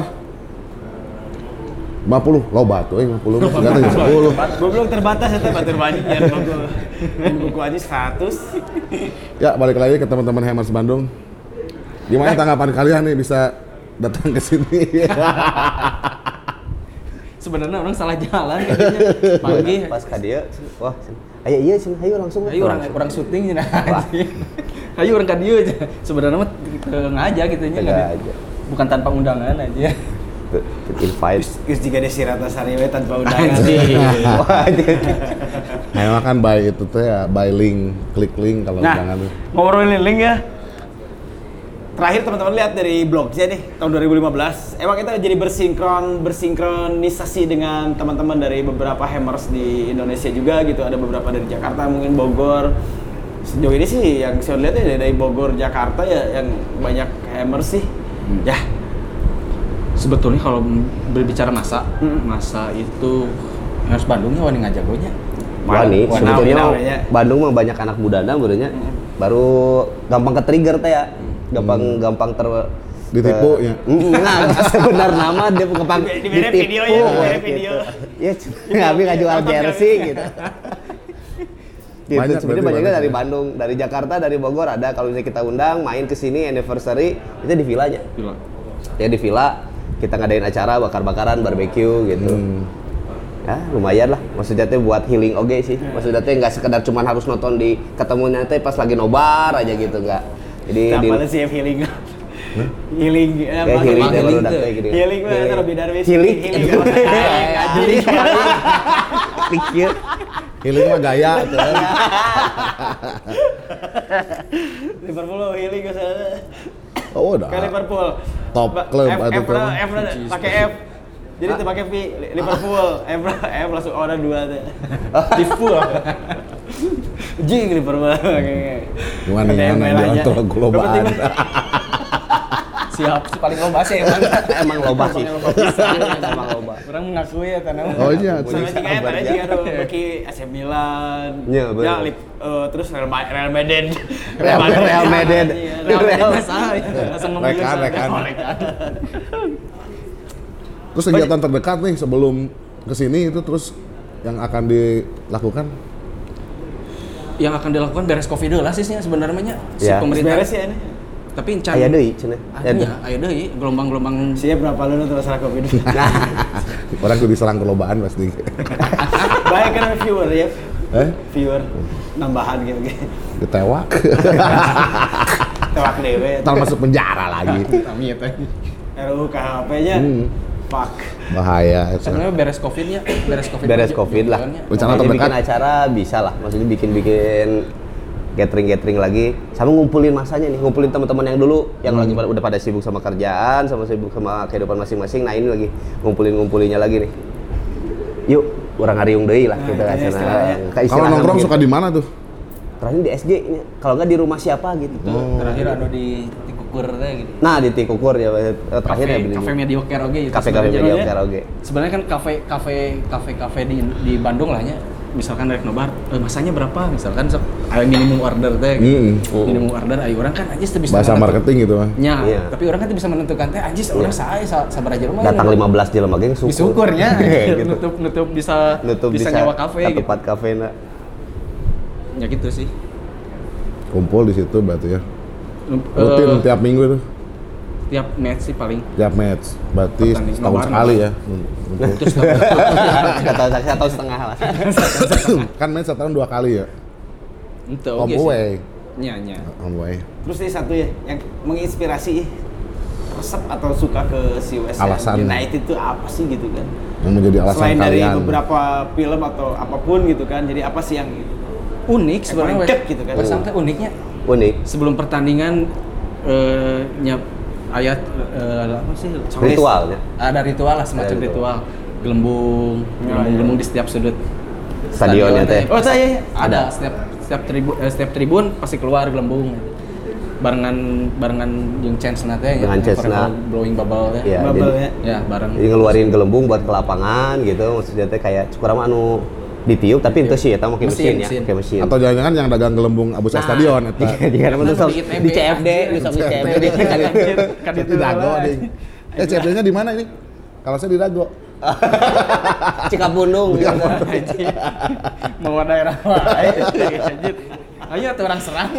50, loba tuh, eh 50, enggak tahu 10. Gue belum terbatas ya, batur banyak ya buku. buku aja 100. Ya, balik lagi ke teman-teman Hammers Bandung. Gimana tanggapan kalian nih bisa datang ke sini? Sebenarnya orang salah jalan katanya. Pagi. Pas ka dia, wah, ayo iya sih, ayo langsung. Ayo orang orang syuting anjing. Ayo orang ka dieu aja. Sebenarnya mah ke ngaja gitu nya. Aja. Bukan tanpa undangan aja. invite. Terus juga Desi Ratnasari we tanpa undangan. Wah, dia- Memang kan by itu tuh ya, by link, klik link kalau Nah, jangan. ngobrolin link ya. Terakhir teman-teman lihat dari blognya nih tahun 2015. Emang kita jadi bersinkron bersinkronisasi dengan teman-teman dari beberapa hammers di Indonesia juga gitu. Ada beberapa dari Jakarta, mungkin Bogor. Sejauh ini sih yang saya lihat ya dari Bogor, Jakarta ya yang banyak hammers sih. Ya, Sebetulnya kalau berbicara masa, Mm. masa itu harus Bandungnya wani ngajagonya. Wah nih, Wah, sebetulnya ya. Bandung mah banyak anak mudana sebenarnya. Baru gampang ke trigger teh ya. Gampang gampang ter Ditipu, ya? Mm, Nah, sebenar nama dia gampang Di- di beda video ya, video. Ya, nggak nggak jual Nonton jersey kali. gitu. Gitu, Banyak sebenarnya berarti banyaknya banyak dari ya? Bandung, dari Jakarta, dari Bogor ada. Kalau misalnya kita undang main ke sini anniversary, itu di villanya. Gila. Ya di villa kita ngadain acara bakar-bakaran, barbecue gitu. Hmm. Ya lumayan lah. Maksudnya teh buat healing oge sih. Maksudnya teh nggak sekedar cuman harus nonton di ketemunya teh pas lagi nobar aja gitu nggak. Jadi Nah, di mana sih yang healing? Healing, eh, kayak apa- healing healing tuh. gitu. Healing mah itu lebih dari Healing. Healing. Healing. Pikir. Healing mah gaya tuh. Liverpool healing ke sana. Oh, udah. Ke Liverpool. Top club F, atau F, apa? F, lah, pakai F. Jadi itu pakai V Liverpool. F, lah, F langsung ada dua tuh. Di full. Jing Liverpool. Gimana Ada yang gimana merahnya. Siap sih paling loba sih emang. Emang loba sih. Emang loba. Orang mengakui ya tanah. Oh iya, Sama sih. juga ya, tadi juga bagi AC Milan. Iya. Ya, lip, terus Real, Ma- Real Madrid. Real, Real Madrid. Iya, Real. Madrid ya. Langsung Rekan, salah. rekan. Oh. Terus kegiatan terdekat nih sebelum ke sini itu terus yang akan dilakukan Yang akan dilakukan beres Covid dulu lah sih sebenarnya si pemerintah. Beres ya ini. Tapi encan Aya deui cenah. Aya aya deui gelombang-gelombang Siap berapa lu nonton masalah Covid? orang tuh diserang kelobaan pasti. Baik kan viewer ya. eh, Viewer nambahan gitu gitu. ditewak. Tewak dewe. Ntar masuk penjara lagi. Kami ya teh. RUU KHP-nya. Hmm. Fuck. Bahaya. itu. Sebenarnya beres Covid-nya, beres Covid. Beres aja Covid lah. Rencana Pokoknya terdekat? bikin acara bisa lah. Maksudnya bikin-bikin gathering gathering lagi sama ngumpulin masanya nih ngumpulin teman-teman yang dulu yang lagi pada- udah pada sibuk sama kerjaan sama sibuk sama kehidupan masing-masing nah ini lagi ngumpulin ngumpulinnya lagi nih yuk orang ngariung deui lah kita Nah, kasih istilahnya. Kalau nongkrong suka di mana tuh? terakhir di SG ini kalau nggak di rumah siapa gitu Itu terakhir anu di Tikukur teh gitu. nah di Tikukur ya eh, terakhir Kafe, ya beli kafe mediocre oge gitu. kafe kafe ya. karaoke Sebenarnya kan kafe kafe kafe kafe di di Bandung lah nya. Misalkan rek nobar, eh, masanya berapa? Misalkan sok aya minimum order teh. Mm-mm. Minimum order aya orang kan anjis teu bisa Bahasa marketing gitu mah. Nya, Iya. tapi orang kan bisa menentukan teh anjis orang sae sa- sabar aja rumah. datang 15 jelema geng syukur Disukurnya gitu. nutup nutup bisa nutup bisa, bisa, nyawa kafe gitu. tempat kafe nah. Ya gitu sih. Kumpul di situ berarti ya. Rutin eh, tiap minggu tuh, tiap match sih paling. tiap match. Berarti Pertanding setahun sekali ya. Kata saya tahu setengah lah kan match setahun dua kali ya. Itu Home oke sih. away. Nya nya. Home away. Terus nih satu ya yang menginspirasi resep atau suka ke si West Ham Alasannya. United itu apa sih gitu kan? Yang menjadi alasan Selain dari kalian. beberapa film atau apa pun gitu kan. Jadi apa sih yang Unik sebenarnya West gitu kan. West Ham uniknya unik sebelum pertandingan eh nyap ayat eh, apa sih? Ritualnya ada ritual lah semacam Ada ritual. gelembung gelembung gelembung di setiap sudut. Stadionnya teh. Oh saya ya. ada setiap setiap tribun eh, setiap tribun pasti keluar gelembung. Barengan barengan jeung chance na teh Dengan yang chance blowing bubble teh Ya, Bubble jadi- ya. ya bareng. Jadi ngeluarin gelembung buat ke lapangan gitu maksudnya teh kayak cukup anu ditiup tapi itu sih ya tamu Mesin, mesin, ya mesin. pakai mesin Atau jangan-jangan yang dagang gelembung Abu Sa Stadion eta. jika jika nama tuh sok Di CFD di sok di CFD kan Di itu Dago ding. Eh CFD-nya di mana ini? Kalau saya di Dago. Cikapundung Anjir. mau daerah anjir ayo tuh orang serang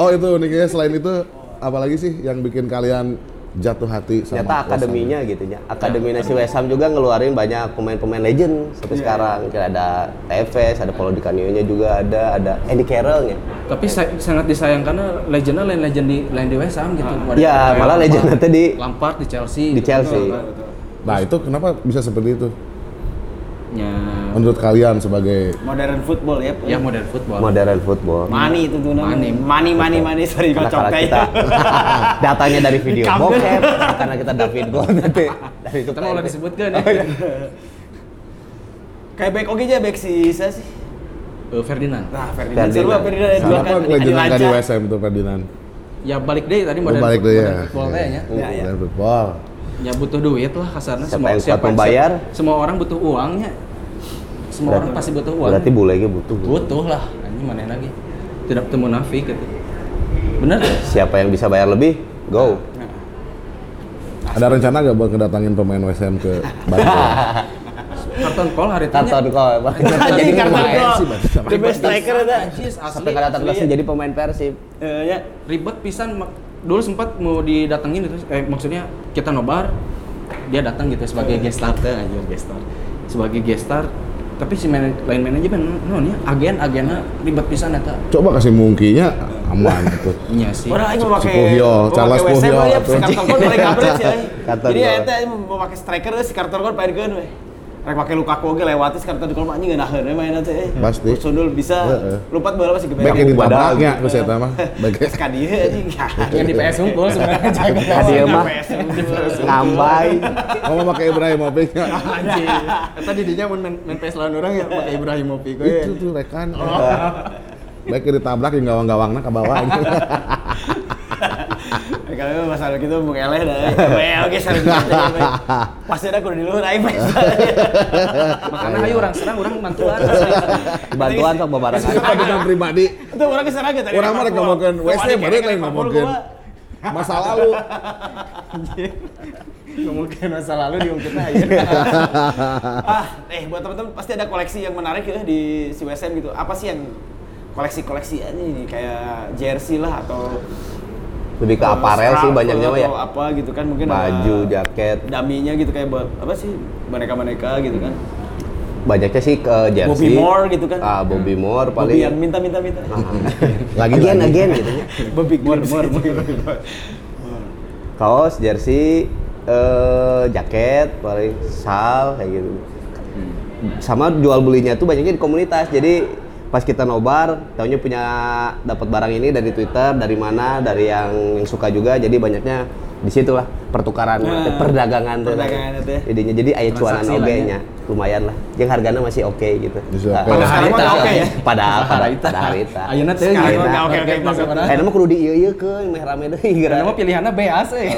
Oh itu uniknya selain itu apalagi sih yang bikin kalian jatuh hati sama ternyata akademinya gitu ya. Akademinya si West Ham juga ngeluarin banyak pemain-pemain legend sampai sekarang. Kayak ada Tevez ada Paulo Di Canio-nya juga ada ada Eddie Carroll ya tapi sa- sangat disayangkan karena legendnya lain legend di lain di West Ham gitu. Ada Ya, malah legendnya teh di- Lampard di Chelsea di gitu. Chelsea. Nah itu kenapa bisa seperti itu? Ya Menurut kalian sebagai Modern football ya. ya modern football modern football Money itu tuh namanya. Money. Money, money, money. Sorry karena kocok kita datanya dari video Kamu. bokep karena kita David Gold nanti dari itu kita mau lah disebutkan Oh, ya iya. Kayak back oke aja back si saya sih. Eh, Ferdinand Nah, Ferdinand Ferdinand. seru Ferdinand ada dua kenapa kan. Lanca. West Ham tuh Ferdinand? ya balik deh tadi Oh, modern, balik deh ya. football ya Ya, ya. Modern football. Ya butuh duit lah kasarnya Siapa yang kuat membayar? semua orang butuh uangnya semua orang pasti butuh uang. berarti bulenya butuh. Butuh lah. Ini mana lagi? Tidak temu nafik gitu bener? Siapa yang bisa bayar lebih? Go. Ada rencana nggak buat kedatangin pemain West Ham ke Bandung? karton call hari itu Karton call. Jadi Karton sih The best striker asli. Sampai kada datang asli. jadi pemain Persib. Eh, ya. ribet pisan mak- dulu sempat mau didatengin gitu eh maksudnya kita nobar dia datang gitu sebagai guest star teh aja guest star sebagai guest star tapi si man, lain manajemen non ya agen agennya ribet pisan eta Coba kasih mungkinya aman gitu. iya sih Orang mau pakai mau Charles mah ya. Karton Jadi ya eta mau pakai striker si karton gol pairkeun we. Rek pakai Lukaku oge lewati si karton gol mah anjing ngeunaheun we mainna teh. Pasti. Sundul bisa. Lupat bola masih gebek. Back yang Padahal ditabraknya ku saya mah. Back Geus ka dieu anjing. yang di PS Unggul sebenarnya jago Ka dieu mah ngambai Kamu pakai Ibrahimovic anjing eta di dinya mun main, main PS lawan orang ya pakai Ibrahimovic Itu tuh rekan. Baik yang ditabrak yang gawang-gawangnya ke bawah. Kalau masalah gitu mau eleh dah. We oge sering Pasti ada kudu di luhur aing mah. makanya ayo orang serang orang mantuan bantuan sok babarangan Kepentingan pribadi. Itu orang serang tadi. Orang mah rek ngomongkeun WC, bari lain ngomongkeun masa lalu. mungkin masa lalu diungkit aja ah, eh buat teman-teman pasti ada koleksi yang menarik ya di si WSM gitu. Apa sih yang koleksi-koleksi ini kayak jersey lah atau lebih ke aparel sih banyaknya ya apa gitu kan mungkin baju ada jaket daminya gitu kayak buat apa sih boneka-boneka gitu kan. banyaknya sih ke jersey Bobby Moore gitu kan. ah Bobby Moore Bobby paling yang minta-minta minta. Lagi again lagi. again gitu ya. Bobby Moore Moore kaos jersey eh, jaket paling sal kayak gitu sama jual belinya tuh banyaknya di komunitas jadi pas kita nobar taunya punya dapat barang ini dari Twitter dari mana dari yang, yang suka juga jadi banyaknya di situ lah pertukaran Nah, perdagangan tuh perdagangan itu ya. jadinya jadi aya cuanan lah oge ya. nya lumayan lah yang harganya masih oke gitu Masih Nah, oke. Pada mah nggak oke ya? pada pada pada harita Ayeuna teh gitu. mah banget. sekarang. Eh, nama kudu di iya iya ke, meh rame deh gara. Karena mah pilihannya beas euy.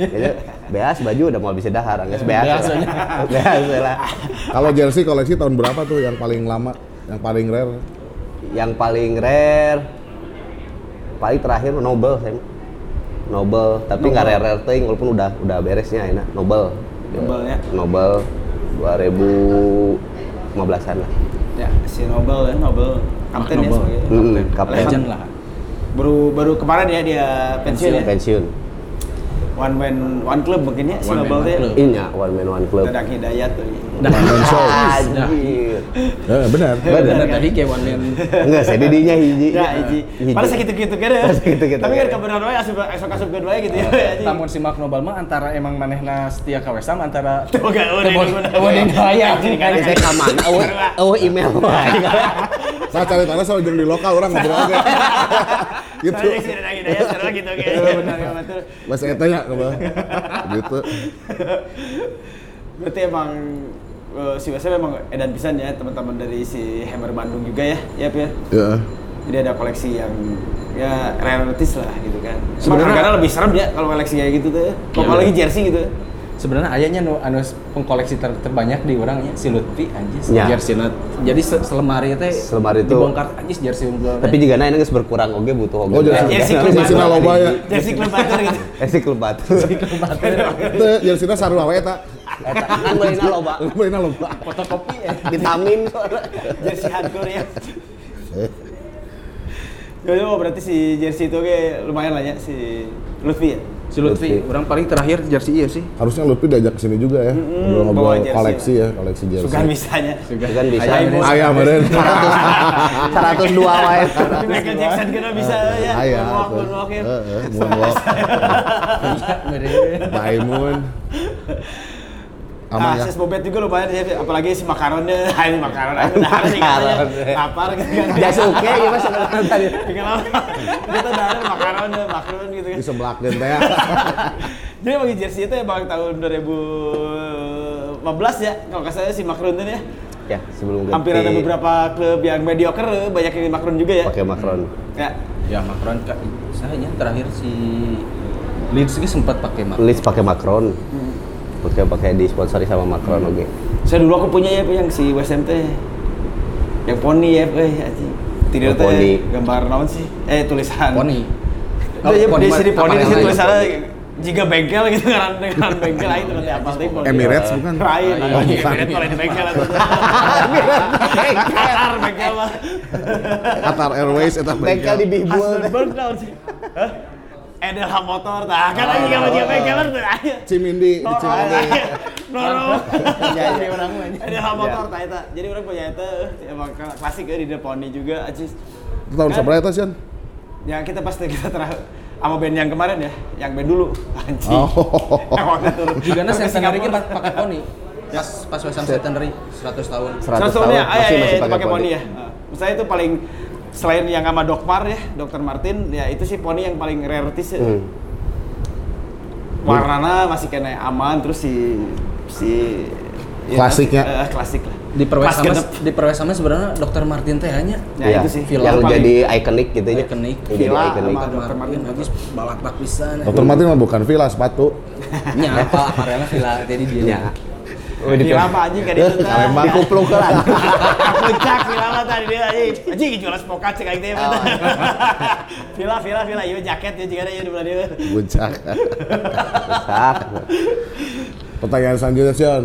Jadi, beas baju udah mau bisa dahar, nggak beas. Beas lah. Kalau jersey koleksi tahun berapa tuh yang paling lama, yang paling rare? Yang paling rare, paling terakhir Nobel saya. Nobel, tapi nggak rare rare ting, walaupun udah udah beresnya enak. Nobel. Nobel ya. Nobel 2015-an lah. Ya, si Nobel ya, Nobel kapten ya Nobel. sebagai Hmm, kapten. kapten. Legend lah. Baru baru kemarin ya dia pensiun ya. Pensiun. One man one club mungkin ya si One man, Nobel one teh. club. Inya One Man One Club. Dadang Hidayat tuh. Dah. Anjir. Eh, benar. Bener tadi kayak one man. Enggak, saya didinya hiji. Ya, hiji. Padahal segitu-gitu kan ya. Segitu-gitu Tapi kan kan. kebenaran wae asup asup asup kedua gitu ya. Tamun si Mark Nobel mah antara emang manehna setia ka Wesam antara Boga gaya. Jadi kan Saya ka mana? Eueuh, email wae. Saya cari tanah soal jeung di lokal orang ngobrol aja. gitu. Soalnya gitu kayak. Benar ya betul. Bahasa eta nya apa? Gitu. Berarti emang eh, si Wesa memang edan pisan ya teman-teman dari si Hammer Bandung juga ya, ya ya. Ya. Jadi ada koleksi yang ya rarities lah gitu kan. Sebenarnya- harganya lebih serem ya kalau koleksi kayak gitu tuh. Kalau Iya. lagi jersey gitu. Sebenarnya ayahnya nu anu pengkoleksi ter terbanyak di orangnya si Lutfi anjis Ya. jersey na. Jadi se selemari teh Selemari itu- dibongkar anjis jersey unggul. Tapi jika naik geus berkurang oge butuh oge. Oh, jersey Jersey jersey klub jersey loba ya. Jersey klub batur gitu. Jersey klub batu. Teu jerseyna sarua we eta. Eta kan beuina loba. Fotokopi ya. Vitamin. jersey hardcore ya. Jadi oh, berarti si jersey itu kayak lumayan lah ya si Lutfi ya. Si Lutfi, Lutfi. orang paling terakhir jersey iya sih. Harusnya Lutfi diajak ke sini juga ya. bawa Ngobrol-ngobrol jersey koleksi ya, koleksi jersey. Suka bisanya. Kan bisa. Ayah, Ayah meren. 102 wae. Michael Jackson kena bisa ya. Ayah. Moonwalk, moonwalk ya. Heeh, moonwalk. Iya, meureun. Diamond. Aman Ah, ya. Sis Bobet juga lumayan ya, apalagi si makaronnya, ah, ini makaron, ayo udah harus katanya, lapar gitu kan. Jasuke gimana sebenarnya tadi? Tinggal apa? Kita udah ada makaron, makaron gitu kan. Di sebelah teh. Jadi bagi jersey itu emang tahun 2015 ya, kalau salah si itu ya. Ya, sebelum ganti. Hampir ada beberapa klub yang mediocre, banyak yang di Macron juga ya. pakai Macron. Ya, Ya Macron kak, saya terakhir si Leeds ini sempat pakai Macron. Leeds pakai Macron. Pakai pakai disponsori sama Macron oke. saya dulu aku punya ya yang si teh, yang poni ya, eh, anjing. Tidak teh poni. gambar naon sih? Eh tulisan. Poni. Oh, iya, di mah sini poni di sini lain. tulisannya jika bengkel gitu kan dengan bengkel aja nanti apa sih poni. Emirates bukan? Lain, oh. Emirates kalau di bengkel itu. Qatar bengkel lah. Qatar Airways eta Bengkel di Bihbul. Hasselberg sih? Hah? Edelham motor tah kan aja kalau dia kan tuh aja. Cimindi, di Cimindi. Noro. Jadi orang mah. Edelham motor tah eta. Jadi orang punya eta eh, emang klasik ya di Deponi juga aja. Itu tahun seberapa itu, Sion? Ya kita pasti kita terakhir sama band yang kemarin ya, yang band dulu anjing. Oh. Yang waktu itu. Juga na Sampai centenary Singapura. kita pakai poni. Pas pas Wesam centenary 100 tahun. 100 Salah tahun ah, ya, masih itu pakai pakai poni ya. Misalnya itu paling selain yang sama Dokmar ya, Dokter Martin, ya itu sih poni yang paling rarities ya. Hmm. Warnanya masih kena aman, terus si si ya, Klasiknya. eh, klasik lah. Di genep. di perwesama sebenarnya Dokter Martin teh hanya Ya, Iya, itu sih. Film yang paling- jadi ikonik gitu ya. Ikonik. Villa ikonik. sama- Dokter Dr. Martin Martin. habis balak-balak pisan. Dokter Martin mah bukan villa, sepatu. Nya apa aparelnya villa jadi dia. Ya. Villa mah anjing kan itu. Palembang. Dikupluk ke lah. Puncak Villa mah tadi dia anjing. Anjing jual spokat cek aing teh. Oh. Villa Villa Villa ieu jaket ya jika ada ieu di belah dieu. Buncak. Sak. Pertanyaan selanjutnya, Sion.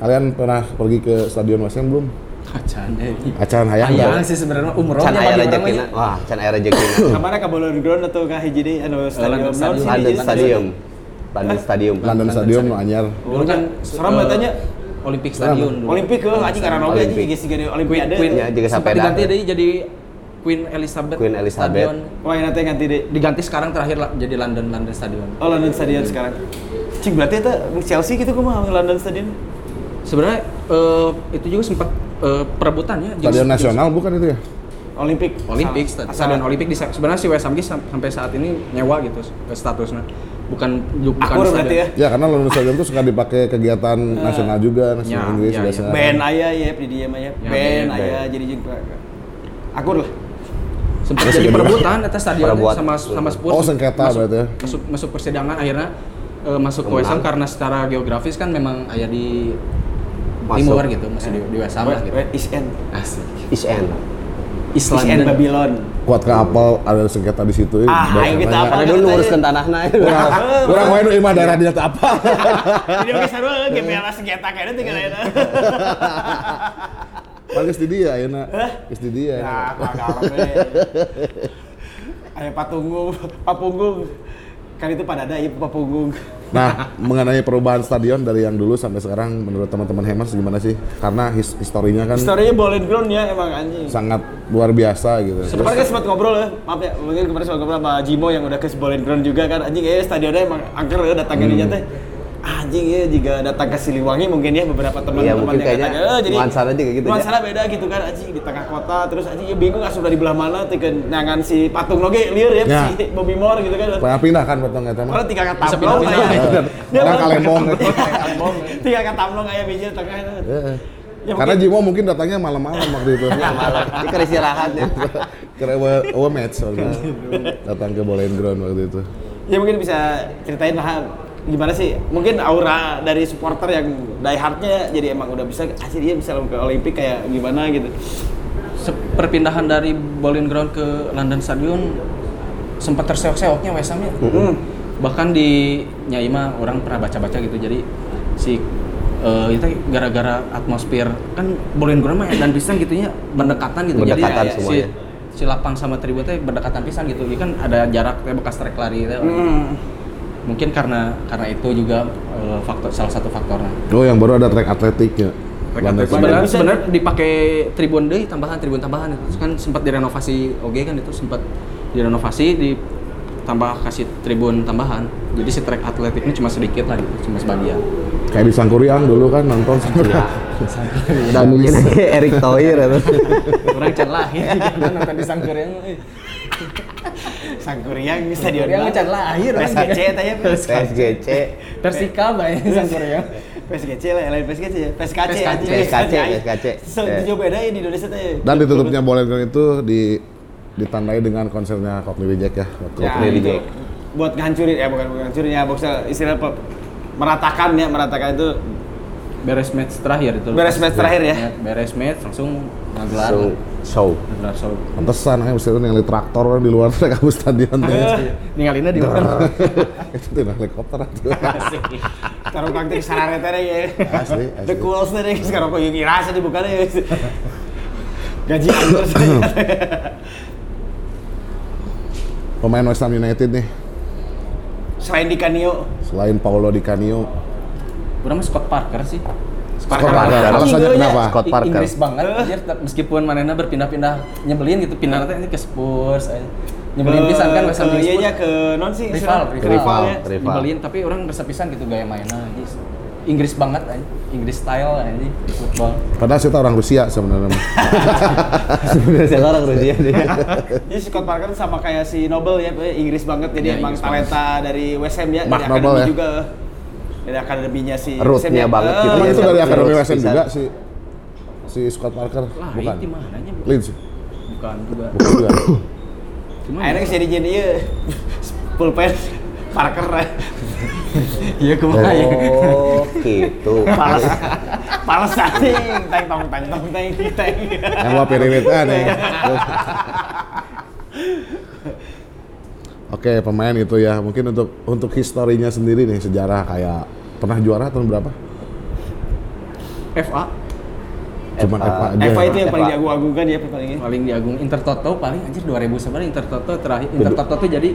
Kalian pernah pergi ke Stadion Ham belum? Kacan eh. Acan hayang Ayang belum? sih sebenarnya umrohnya Can aya bagi orang rezekina. mah. Wah, can aya rezekina. Kamana ka Ballon Ground atau ka hiji deui anu stadion naon sih? London? Stadium. London Stadium. London Stadium nu anyar. Dulu kan Serem eh, katanya. Olimpik Stadion dulu. Olimpik ke anjing karena oge anjing geus gede Queen, olimpiade. Queen, Ya, juga sempat sepeda. diganti deh jadi Queen Elizabeth, Queen Elizabeth. Stadion. Wah, ini nanti ganti deh. Diganti sekarang terakhir lah, jadi London London Stadion. Oh, London Stadion sekarang. Cing berarti itu Chelsea gitu kumaha London Stadion? Sebenarnya eh, itu juga sempat eh, perebutannya jeung- Stadion jeung- nasional bukan itu ya? Olimpik. Olimpik, stadion. Olimpik di sebenarnya si WSMG sam- sampai saat ini nyewa gitu statusnya. Bukan bukan Akur berarti ya. Ya karena London Stadium itu suka dipakai kegiatan nasional juga, nasional Ya, Inggris ya, biasa. ya. Band aya ya di dia mah ya. Band aya jadi jeung akur lah. Sempat jadi perebutan atas stadion Perebuat. sama sama Spurs. Oh, sengketa masuk, berarti ya? Masuk masuk persidangan akhirnya eh, masuk ke WSM karena secara geografis kan memang aya di Masuk. timur gitu, masih di, di WSM lah gitu. East End. Asik. East End. East East End London. Babylon. Kuat ke apal ada sengketa di situ. Ah, Baik aing kita apal. Karena dulu nguruskan tanahnya. Kurang, kurang main nu imah daerah dia apa. Jadi oke sarua GPL senjata kayaknya tinggal aja. Bagus di dia ayeuna. Geus di dia. Ya, kalau Ayo patunggung, papunggung. Kan itu pada ada ya papunggung. Nah, mengenai perubahan stadion dari yang dulu sampai sekarang menurut teman-teman Hemas gimana sih? Karena his historinya kan Storynya Bowling Ground ya emang anjing. sangat luar biasa gitu. Kemarin kan sempat ngobrol ya, maaf ya, mungkin kemarin sempat ngobrol sama Jimo yang udah ke Bowling Ground juga kan, anjing ya stadionnya emang angker ya datangnya hmm. teh. Anjing ya jika datang ke Siliwangi mungkin ya beberapa Iya, teman-teman mungkin yang kayaknya datang, eh, jadi nuansanya juga gitu ya. nuansanya beda gitu kan anjing di tengah kota terus anjing ya bingung asup dari belah mana teh nangan si patung loge lieur ya, Ya. si Bobby Moore gitu kan. Pengen pindah kan potong eta mah. Orang tiga kata aya. Dia Orang kalembong. Tiga kata tamblong aya biji di tengah. Heeh. Ya, Karena mungkin- Jimo mungkin datangnya malam-malam waktu itu. Ya malam. Ini kan istirahatnya. Kira awe awe match soalnya. Datang ke Bowling Ground waktu itu. Ya mungkin bisa ceritain lah gimana sih mungkin aura dari supporter yang die hardnya jadi emang udah bisa asli dia bisa ke Olimpik kayak gimana gitu perpindahan dari Bowling Ground ke London Stadion sempat terseok-seoknya West Ham-nya. Hmm. Bahkan di Nyai mah orang pernah baca-baca gitu. Jadi si eh, itu gara-gara atmosfer kan Bowling Ground mah dan pisan gitu nya berdekatan gitu. Berdekatan Jadi si, semuanya. si lapang sama tribun teh berdekatan pisan gitu. Ya kan ada jarak bekas trek lari teh. Hmm. Mungkin karena karena itu juga eh, faktor salah satu faktornya. Oh, yang baru ada track atletiknya. Sebenarnya sebenarnya dipakai tribun deh tambahan tribun tambahan itu kan sempat direnovasi oke kan itu sempat direnovasi ditambah kasih tribun tambahan jadi si track atletiknya cuma sedikit lah gitu cuma sebagian Kayak di Sangkuriang dulu kan nonton Iya. Sangkuriang. Dan mungkin aja Erick Thohir atau orang can lahir kan nonton di Sangkuriang eh. Sangkuriang di stadion Sangkuriang can lahir PSGC gitu. tanya PSGC. Persikab ya Sangkuriang PSGC lah lain PSGC ya PSKC PSKC. PSKC. So, itu beda ya di Indonesia teh Dan ditutupnya Ground itu di ditandai dengan konsernya Cockney Reject ya. waktu ya, itu. Cockney Reject. buat ngancurin ya bukan bukan ngancurin ya boxnya istilah apa meratakan ya meratakan itu beres match terakhir itu Beres match terakhir ya? beres match langsung ngegelar Langsung show. ngegelar show Pantesan aja mesti yang di traktor orang di luar mereka kabus stadion teh. ninggalinnya di mana Itu tuh helikopter atuh. taruh kang teh sarare teh ya Asli, the coolest teh sekarang kok yang rasa dibuka ya gaji anggur Pemain West Ham United nih, selain di Kanio selain Paulo Di Canio, mah Scott Parker sih. Scott Parker. Alasannya kenapa? Scott Parker. Inggris banget tet- meskipun manena berpindah-pindah nyebelin gitu pindah nanti ke Spurs aja. Nyebelin pisan kan West Ham ke jeung iya Spurs. nya ke non sih rival, rival, Rival, ya. rival. Nyebelin tapi orang resep pisan gitu gaya mainnya anjir. Inggris banget aja. Inggris style aja football. padahal kita orang Rusia sebenarnya. Sebenarnya orang Rusia dia. Jadi Scott Parker sama kayak si Nobel ya, Inggris banget jadi Ya, emang Inggris banget. talenta dari West Ham ya, Mark dari akademi Noble ya? juga. Dari akademinya si West Ham ya. banget Eh, gitu Emang ya. itu dari Iya, Akademi West Ham juga si si Scott Parker, Lah, bukan? itu mana nya? Leeds, Bukan juga. bukan juga. Cuma Akhirnya jadi jadi iya pulpen Parker ya. Iya kumaha ya. Oh, gitu. Pales, pales anjing, teng tong teng tong teng teng. Yang gua periwitan nih. Oke, pemain itu ya. Mungkin untuk untuk historinya sendiri nih sejarah kayak pernah juara tahun berapa? FA Cuman FA. FA aja. Eva ya. itu yang paling diagung-agungkan ya palingnya. paling diagung Intertoto paling anjir 2000 sebenarnya Intertoto terakhir Intertoto tuh jadi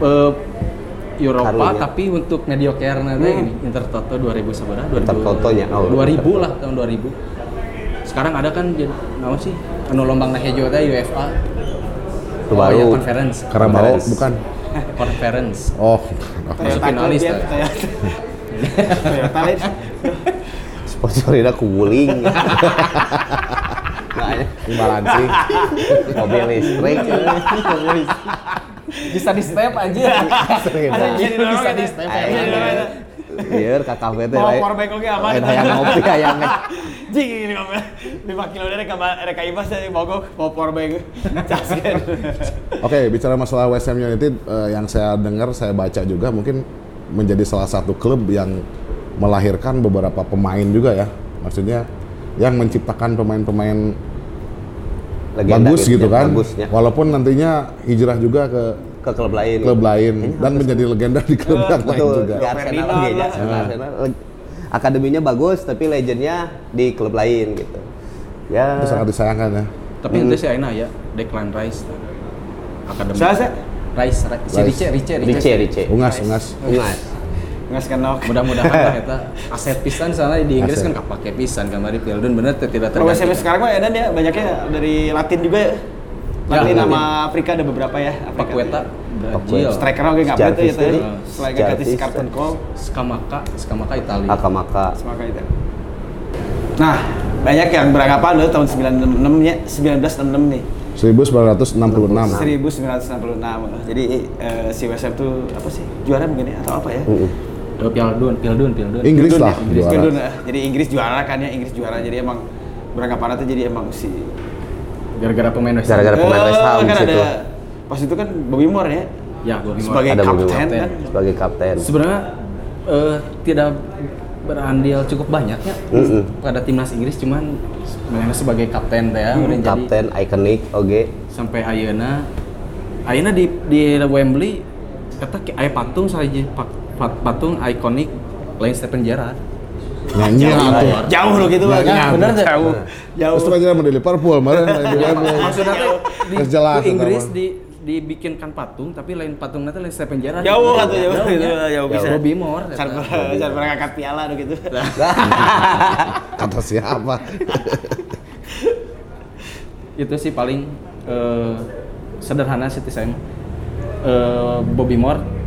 eh, Eropa Karunya. tapi untuk mediocre nanti ini Intertoto 2000 sebenarnya 2000 Intertotonya, oh. 2000 lah tahun 2000 sekarang ada kan jadi naon sih anu lombang nah hejo teh UEFA Itu oh, baru. ya, conference Karabau bukan? conference Oh, Masuk finalis ya, tadi. Toyota. Toyota lain. Sponsornya kuling. Imbalansi. Mobil listrik. Bisa di step aja. Ada yang Bisa di step Ada yang kan? Iya, ke kafe teh. Lain. powerbank oke aman. Lain hayang ngopi, hayang Jing ini lima, lima kilo dari reka ibas dari mogok bawa powerbank. Oke, bicara masalah West Ham United eh, yang saya dengar, saya baca juga mungkin menjadi salah satu klub yang melahirkan beberapa pemain juga ya. Maksudnya yang menciptakan pemain-pemain Legenda bagus gitu kan. Bagusnya. Walaupun nantinya hijrah juga ke Ke klub lain. klub lain dan menjadi legenda di klub yang lain Betul, juga. di Arsenal lagi ya. Arsenal. Akademinya bagus, tapi legendnya di klub lain gitu. Ya. Itu sangat disayangkan ya. Tapi itu sih Aina ya, Declan Rice. Akademi. Saya sih Rice, Rice. Si Rice, Rice, Rice, Rice. Ungas, ungas. Ungas. Nggak kenal. Mudah-mudahan lah kita aset pisan soalnya di Inggris Aset. kan kapake pisan kamari Pildun bener tidak Kalau terganti. SMS sekarang mah Edan ya banyaknya dari Latin juga ya. Ya, Latin sama Afrika ada beberapa ya. Afrika. Pakueta, Brazil, Pakueta. Striker oke nggak apa itu ya tadi. Selain ganti si. Carlton Cole, Skamaka, Skamaka Italia. Akamaka. semaka itu. Nah, banyak yang beranggapan loh tahun 96 nya 1966 nih. 1966. 1966. Jadi eh, si Ham tuh apa sih? Juara mungkin ya atau apa ya? Mm-mm. Eh, Pildun, Pildun, Pildun. Inggris Pildun lah ya, Inggris juara. Pildun, eh. Jadi Inggris juara kan ya, Inggris juara. Jadi emang beranggapan itu jadi emang si Gara-gara pemain West Ham. Gara-gara pemain West Ham Eh, kan situ. ada pas itu kan Bobby Moore ya Ya, Bobby Moore. sebagai Ada kapten kan. Sebagai kapten. Sebenarnya eh, tidak berandil cukup banyak ya Mm-mm. pada timnas Inggris cuman mainnya sebagai kapten teh ya jadi Kapten ikonik oke. sampai ayeuna ayeuna di di Wembley kata aya patung saja patung ikonik lain Stephen Gerrard Nyanyi atuh. Jauh loh gitu Bang. Nggak, bener nggak. jauh. Jauh. Terus aja mau di Liverpool, malah di Liverpool. maksudnya di, di Inggris di dibikinkan patung tapi lain patung nanti lain Stephen Gerrard Jauh atau jauh Jauh, gitu, ya. jauh bisa. Bobby Moore can pernah ngangkat piala gitu. Kata siapa? itu sih paling eh, sederhana sih saya mah. Eh, Bobby Moore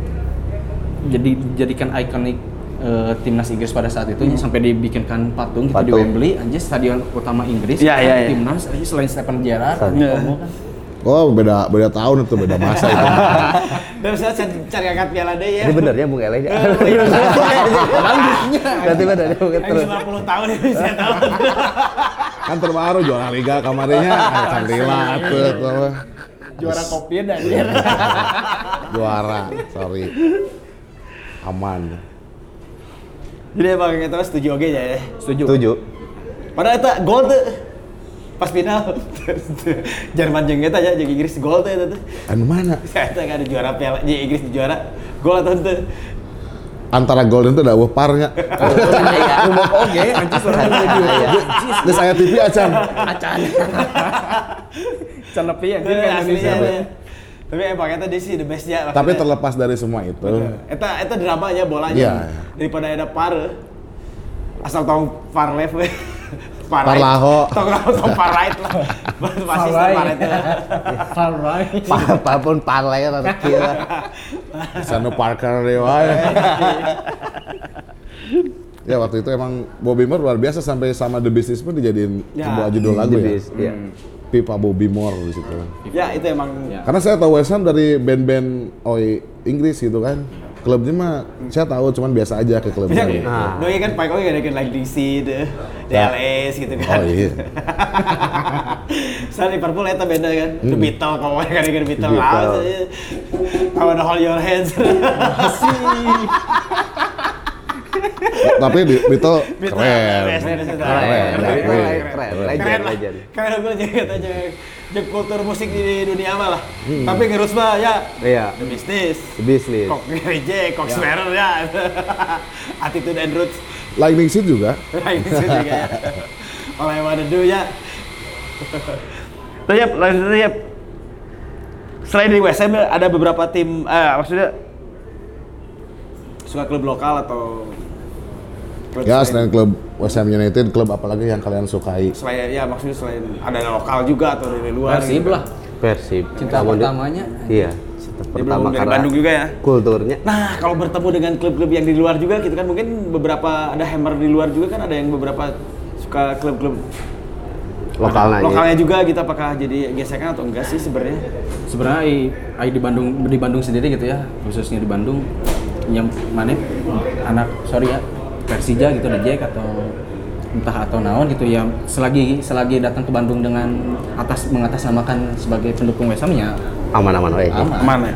jadi jadikan ikonik eh, timnas Inggris pada saat itu sampai dibikinkan patung gitu di. Wembley aja stadion utama Inggris Iya, iya, iya. timnas aja selain Stephen Gerrard Iya. Kan Oh, beda beda tahun itu, beda masa itu. Dan saya cari ngangkat piala deh ya. Ini benernya Bung Ele. Berarti benernya Bung Ele. Yang 50 tahun ini saya tahu. Kan terbaru juara liga kamarnya, Alhamdulillah atuh tuh. Juara kopi dan dia. Juara, sorry. Aman. Jadi emang kita setuju oke ya. ya. setuju Setuju. Padahal itu gol tuh pas final Jerman jeung eta aja jeung Inggris gol tuh eta tuh. Anu mana? Saya kan ada juara piala jeung Inggris juara gol atau henteu. Antara golden itu ada wah parnya. Rumah oke anjir suara jadi Geus aya TV acan. acan can nepi anjir Eh, kan Indonesia ya. Tapi emang eta dia sih the best ya. Tapi terlepas dari semua itu, Eta eta drama aja bolanya. Iya. Daripada ada par. Asal tong far left we. Far Par right. laho. Tong tong far right lah. Pasti right. far right lah. far right atau kieu. Sanu Parker deh wae. Ya waktu itu emang Bobby Moore luar biasa sampai sama The Business pun dijadiin Ya. sebuah judul lagu ya. Iya. Pipa Bobby Moore di situ. Ya itu emang Ya. Karena saya tahu West Ham dari band-band oi Inggris gitu kan. Klubnya mah saya tahu cuman biasa aja ke klubnya. Ya, Nah. Doi kan Pak Koi ada kan like DC, deh, Ya. DLS gitu kan. Oh iya. Soal Liverpool eta beda kan. The Hmm. Beatles, kalau kan The Beatles. Beatles. I wanna hold your hands. Tapi Beatles, keren. keren, keren, Keren, keren, keren. Keren, Keren legend, legend. Keren gue jadi katanya jeung kultur musik di dunia mah lah. Tapi ngerus mah ya Iya. the business. Business. Kok Rejek, kok Swearer ya. Attitude and roots. Lightning Seed juga. Lain itu juga ya. Oleh Waduh ya. Tapi lanjut ya. Selain di Ham ada beberapa tim, eh, maksudnya suka klub lokal atau klub Ya selain klub West Ham United, klub apalagi yang kalian sukai? selain ya maksudnya selain ada lokal juga atau dari luar Persib gitu. lah Persib. cinta Kamu di- pertamanya Iya. Cinta Dia pertama dari karena Bandung juga ya. kulturnya. Nah, kalau bertemu dengan klub-klub yang di luar juga gitu kan mungkin beberapa ada hammer di luar juga kan ada yang beberapa suka klub-klub Lokalnya. Lokalnya juga gitu apakah jadi gesekan atau enggak sih sebenarnya? sebenarnya ai, ai di Bandung di Bandung sendiri gitu ya khususnya di Bandung yang mana anak sorry ya Persija gitu di Jack atau entah atau naon gitu ya selagi selagi datang ke Bandung dengan atas mengatasnamakan sebagai pendukung West Ham ya Aman-aman we. aman. Aman ya?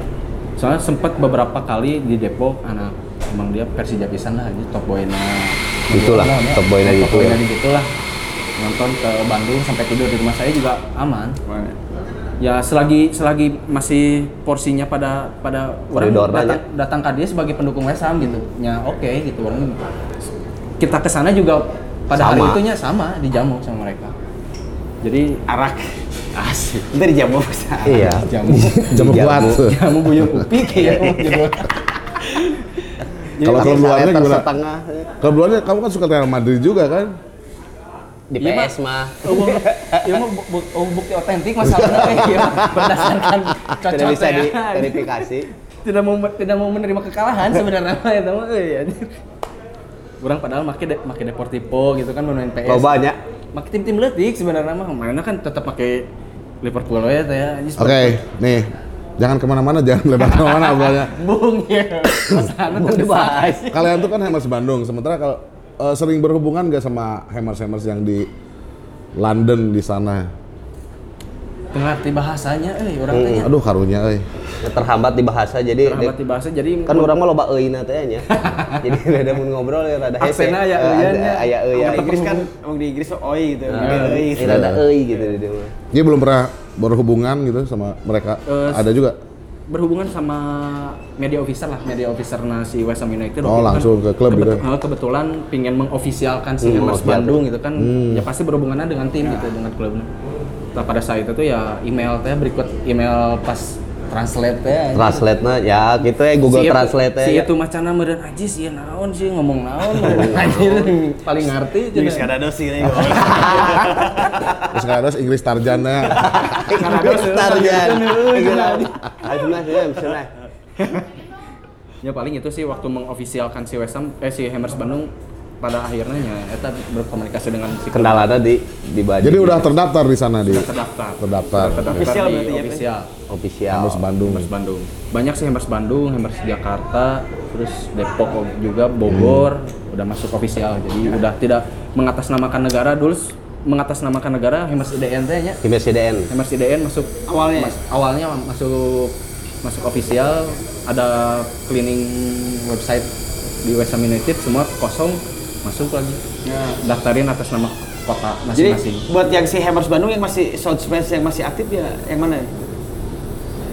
soalnya sempat beberapa kali di Depok anak emang dia Persija pisan lah aja top boyna Itulah, top boyna gitu top boyna ya. gitu lah nonton ke Bandung sampai tidur di rumah saya juga aman Aman ya? ya selagi selagi masih porsinya pada pada orang datang, datang ke dia sebagai pendukung West Ham gitu ya oke gitu orang kita ke sana juga pada hari Sama. itunya sama dijamu sama mereka jadi Arak. Asik. Itu dijamu. Iya. jamu Jamu kuat. jamu buyung upi kayak judul Kalau klub luarnya Liter gimana? Kalau luarnya kamu kan suka Real Madrid juga kan? Di Iya, PS mah. ya mau bu- bu- oh, bukti otentik masalahnya gitu berdasarkan Tidak bisa ya. diverifikasi. tidak mau tidak mau menerima kekalahan sebenarnya mah ya mah euy anjir. Orang padahal make de, make Deportivo gitu kan main PS. Lo banyak. Make tim-tim leutik sebenarnya mah mainnya kan tetap pakai Liverpool ya. anjir, Oke, nih. Jangan ke mana-mana, jangan lebar ke mana-mana. Bung ya. Terdesak. dibahas. Kalian tuh kan Hammers Bandung, sementara kalau eh, sering berhubungan gak sama Hammers-Hammers yang di London di sana? Ngerti bahasanya euy orang Hmm. tanya. Aduh karunya euy. Terhambat di bahasa jadi Terhambat di bahasa jadi kan orang mah loba euina teh nya. Jadi rada mun ngobrol ya rada hese. Aksennya aya Eh, euyan ada- nya. Aya euyan. di Inggris kan, ngomong di Inggris oi gitu. Nah. Oi. Eh, Rada euy gitu di dia mah. Dia belum pernah berhubungan gitu sama mereka. Eh, Ada juga. Berhubungan sama media officer lah, media officer si West Ham United. Oh, itu langsung ke klub gitu. eh, Kebetulan pingin mengofisialkan si Hmm, oke, Bandung gitu kan, Hmm. ya pasti berhubungannya dengan tim gitu, dengan klubnya. Nah, pada saat itu tuh ya email teh berikut email pas translate teh. Translate na ya gitu ya Google Si itu- Translate Si ya. itu macana meureun ajis ya naon sih ngomong naon anjir paling ngerti Jadi cenah. ada dosi nih. Terus nggak ada Inggris Tarjana. Tarjan. Ayo nah, ya, nah. Ya paling itu sih waktu mengofisialkan si West Ham eh si Hammers Bandung pada akhirnya ya eta berkomunikasi dengan si klub. Kendalanya di di baju. Jadi udah terdaftar di sana di terdaftar. Terdaftar. Terdaftar Official di berarti ya, official. official. Hammers Bandung. Hammers Bandung. Banyak sih Hammers Bandung, Hammers Jakarta, terus Depok juga, Bogor udah masuk official. Jadi udah tidak mengatasnamakan negara dulu mengatasnamakan negara Hammers IDN teh nya. Tim SDN. Hammers IDN masuk Awalnya. mas- awalnya masuk masuk official ada cleaning website di West United semua kosong masuk lagi Ya. daftarin atas nama kota Jadi masing-masing buat yang si Hammers Bandung yang masih South Space yang masih aktif ya yang mana?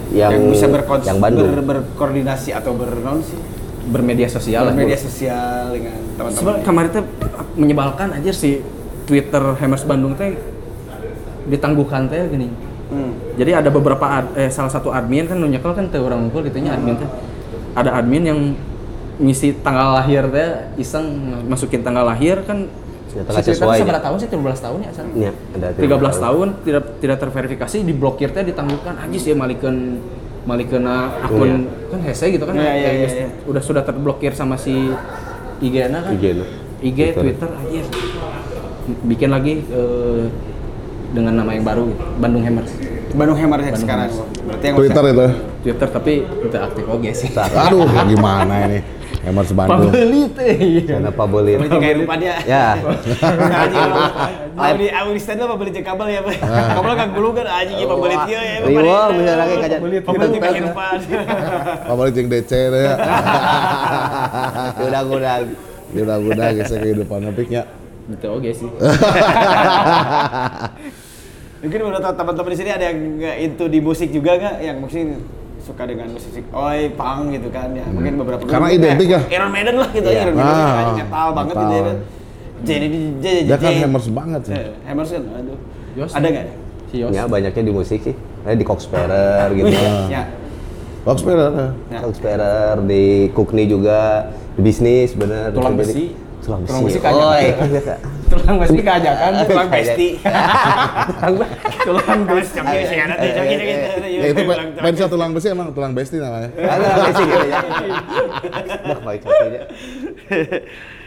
Yang bisa berkons- yang Bandung. ber- berkoordinasi atau bernon sih? bermedia sosial lah media sosial dengan Sebenarnya teman-teman. kemarin teh menyebalkan aja si Twitter Hammers Bandung teh ditangguhkan teh gini. Hmm. Jadi ada beberapa ad- eh, salah satu admin kan nu nyekel kan teh orang ngumpul gitu nya admin teh. Ada admin yang ngisi tanggal lahir teh iseng masukin tanggal lahir kan Ternyata si sesuai, seberapa ya? tahun sih 13 tahun ya asal. Ya, ada 13 tahun tidak tidak terverifikasi diblokir teh ditangguhkan anjis ya malikeun malikeun akun kan hese gitu kan kayak iya, geus iya. udah sudah terblokir sama si IG-na kan. IG-na. IG, Twitter. Twitter, aja. Bikin lagi eh, dengan nama yang baru gitu. Bandung Hammers. Bandung Hammers yang Bandung sekarang. Hammers. Berarti yang Twitter itu. Twitter tapi tidak aktif oke sih. Aduh, gimana ini? Hammers Bandung. Pembeli teh. Kenapa boleh? Beli kayak lupa dia. Ya. Aji, Aji di stand apa beli cek kabel ya, Pak? Kabel kan gulu kan aji ge pembeli dia ya. Riwo misalnya kayak kayak Pembeli cek kehidupan. Pembeli jeung DC ya. Ya udah-udah geus kehidupan nepiknya. Gitu oke sih. Mungkin menurut teman-teman di sini ada yang into di musik juga nggak? Yang mungkin suka dengan musik oi, punk gitu kan ya. Mungkin beberapa Karena identik ya. Iron Maiden lah gitu Iya. Iron Maiden Ah, kayak metal banget gitu ya kan. Jadi di jadi Dia kan Hammers banget sih. Hammers kan aduh. Ada nggak? Si Yos. Ya banyaknya di musik sih. Kayak di Coxperer gitu. Wih, ya. Box Speeder. Ya. Coxperer di Kukni juga di bisnis bener. Tulang Jadi- besi. Tulang besi. Tulang besi kajak. Oh, iya. Tulang besi keajakan. Tulang besti. Coki gitu. Ya itu tulang besi emang tulang besti namanya. Ada tulang besi gitu ya. Dah baik aja.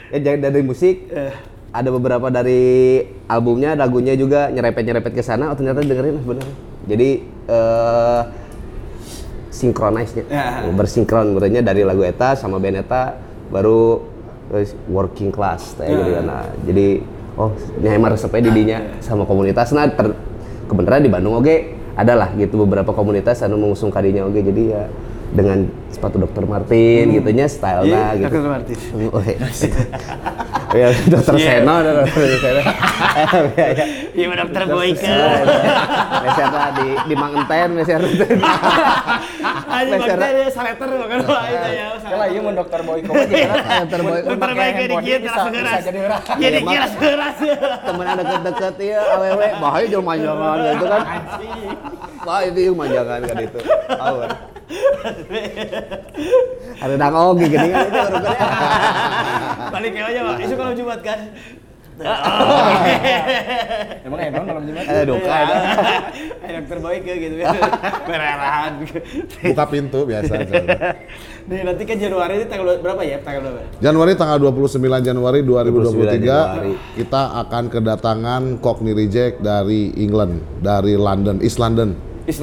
Ya jangan dari musik. ada beberapa dari albumnya lagunya juga nyerepet nyerepet ke sana oh ternyata dengerin bener jadi eh sinkronisnya Ya. bersinkron berarti dari lagu eta sama band eta baru eh, working class teh gitu kan Nah, jadi oh nyamar resepnya di dinya sama komunitas. Nah ter, kebenaran di Bandung oke ada lah gitu beberapa komunitas anu mengusung kadinya oke jadi ya dengan sepatu Dr. Martin gitu nya style Iya, gitu Dr. Martin. Oh, iya. ya dokter Iya. Seno ada dokter Seno Iya, iya. Iya, dokter Boyke. Meserta di di Mang Enten meserta Ayo Meser- bakteri saleter wah itu ya. Kalau iya mau dokter Boyko aja kan. Dokter Dokter Boyke dikit bisa, langsung bisa keras. jadi dikit langsung keras. temen ada deket-deket ya awewe bahaya jual manjangan gitu kan wah itu yang manjangan kan itu awer ada dang oge gini kan itu urutannya Balik ke aja, Pak. Isu kalau Jumat kan. Emang enon malam Jumat? ada duka itu Ayo dokter Boyke gitu kan. Berarahan. Buka pintu biasa. Nih nanti kan Januari ini tanggal berapa ya? Tanggal berapa? Januari tanggal 29 Januari 2023 Januari. kita akan kedatangan Cockney Reject dari England, dari London, East London. East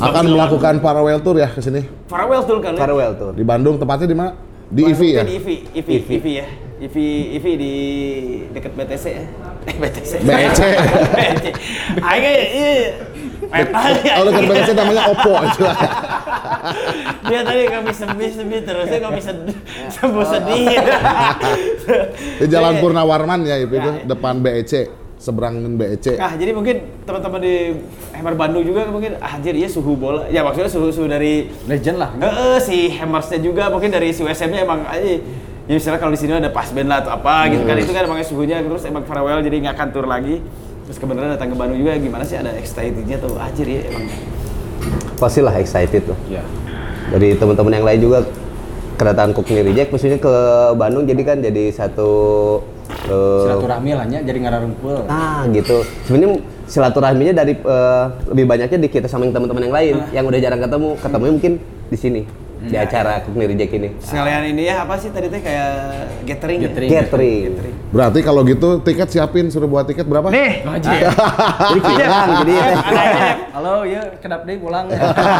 Akan melakukan farewell tour ya ke sini. Farewell tuh kan. farewell tuh Di Bandung tempatnya di mana? Di IVI ya. Di IVI, IVI, IVI ya. IVI, IVI di dekat BTC ya. Eh BTC. BEC. BEC. Ayo iya. Ya. Kalau dekat BEC namanya Oppo itu. Dia tadi kami sembuh-sembuh terusnya kami sedih, sembuh sedih. Di Jalan. Purnawarman ya itu Ya. depan BEC, seberangin BEC. Nah, jadi mungkin teman-teman di Hammer Bandung juga mungkin ah, anjir iya suhu bola. Ya maksudnya suhu suhu dari Legend lah. Heeh, si Hammersnya juga mungkin dari si USM-nya emang aja ya misalnya kalau di sini ada pas band lah atau apa gitu kan itu kan emangnya suhunya terus emang farewell jadi nggak akan tur lagi terus kebenaran datang ke Bandung juga gimana sih ada excitednya tuh anjir ya emang pastilah excited tuh Iya. dari teman-teman yang lain juga kedatangan Cookney Reject maksudnya ke Bandung jadi kan jadi satu eh, Silaturahmi lah nya jadi ngararumpul. Nah gitu. Sebenarnya silaturahminya dari eh, lebih banyaknya di kita sama teman-teman yang lain yang udah jarang ketemu. Ketemunya mungkin di sini di acara Cookney Reject ini. sekalian ini ya apa sih tadi teh kayak gathering ya? Gathering. Catering. Berarti kalau gitu tiket siapin suruh buat tiket berapa? nih Jadi kurang jadi ada aja- Halo, ya kedap deh pulang.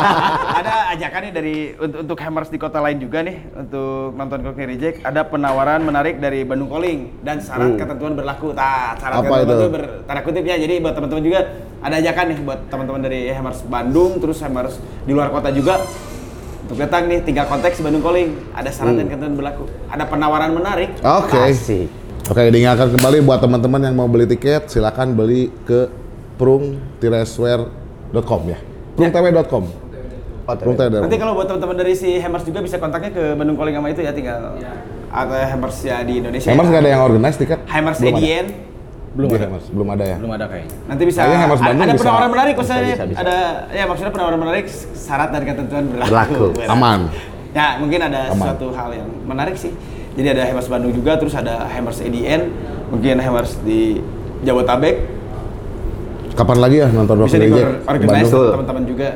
ada ajakan nih dari untuk, untuk hammers di kota lain juga nih untuk nonton Cockney Reject ada penawaran menarik dari Bandung Calling dan syarat ketentuan berlaku. Nah, syarat Apa ketentuan itu? itu ber, tanda kutip ya. Jadi buat teman-teman juga ada ajakan nih buat teman-teman dari hammers Bandung terus hammers di luar kota juga untuk datang nih tinggal konteks Bandung Calling ada syarat dan ketentuan berlaku. Ada penawaran menarik. Oke. Asik. Oke, diingatkan kembali buat teman-teman yang mau beli tiket, silakan beli ke prung-swear.com ya. prungtw.com. Oh. Nanti kalau buat teman-teman dari si hammers juga bisa kontaknya ke Bandung Calling sama itu ya tinggal atau hammers ya di Indonesia. Hammers nggak ada yang organize tiket? Hammers Belum ada. Belum Di ada. Hammers, belum ada ya. Belum ada kayaknya. Nanti bisa Kayaknya Hammers ada, Bandung ada bisa. penawaran menarik Bisa, maksudnya bisa, bisa. ada ya maksudnya penawaran menarik syarat dan ketentuan berlaku. Berlaku. Benar. Aman. Ya mungkin ada Aman. suatu hal yang menarik sih. Jadi ada Hammers Bandung juga, terus ada Hammers EDN, mungkin Hammers di Jabotabek. Kapan lagi ya nonton Rock Bisa di organize teman-teman juga.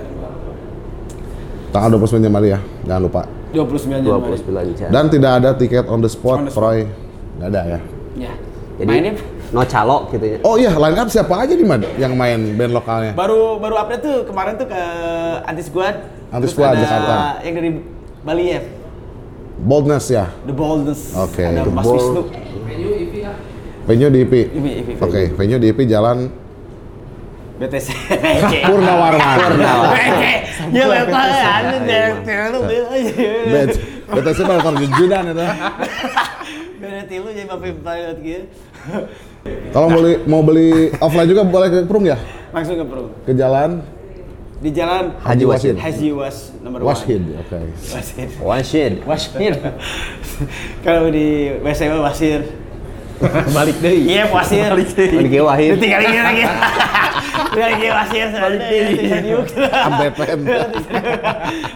Tanggal 29 Januari ya, jangan lupa. 29 Januari. 29 jam. Dan tidak ada tiket on the spot, On the spot. Troy. Nggak ada ya. Ya. Jadi Mainnya no calo gitu ya. Oh iya, line up siapa aja di mana yang main band lokalnya? baru baru update tuh kemarin tuh ke Anti Squad. Anti Terus Squad, ada Jakarta. Yang dari Bali ya, Boldness ya. The Boldness. Oke, Ada The Mas Bold. Wisnu. Venue di IP. Ini, ini, Oke, venue di IP Jalan BTC. Purnawarman. BTC. Ya betul ya, anu BTC pada perjujuran itu. BTC lu jadi bapak pilot gitu. Kalau beli mau beli offline juga boleh ke Prung ya? Langsung ke Pro. Ke jalan Di jalan Haji Wasid. Haji Was nomor Washid. Oke. Wasid. One shit. Wasir. Kalau di WC mah Wasir. Balik deh. Iya, Wasir. Oh, di Wahid. Tinggal ini lagi. Tinggal ini Wasir. Balik deh. Sampai pen.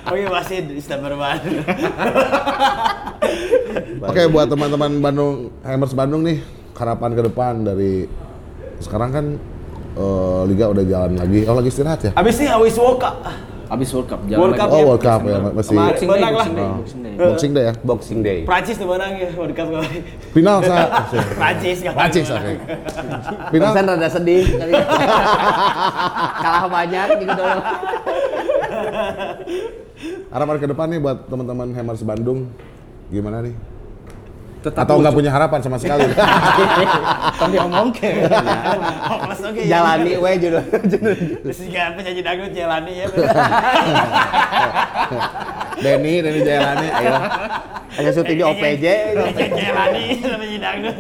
Oke, Wasid di number one. Oke, buat teman-teman Bandung, Hammers Bandung nih, harapan ke depan dari sekarang kan eh, liga udah jalan lagi. Oh, lagi istirahat ya? Abis ini Awis Woka. Abis World Cup. World Cup Oh, ya. World Cup ya, masih Boxing Day, menang lah. Boxing Day, Oh. Boxing Day. Boxing Day ya. Boxing Day. Prancis tuh menang ya World Cup kemarin. Final sa Prancis Prancis oke. Final Barusan rada sedih. Kalah banyak juga dulu. harapan ke depan nih buat teman-teman Hammers Bandung gimana nih? Tetap Atau nggak punya harapan sama sekali? Kan diomong ke. Hopeless oke. ya. Jalani we judul. Juga penyanyi dangdut jalani ya. Denny, Denny Jailani, ayo. Ada syuting di OPJ. Jalani penyanyi dangdut.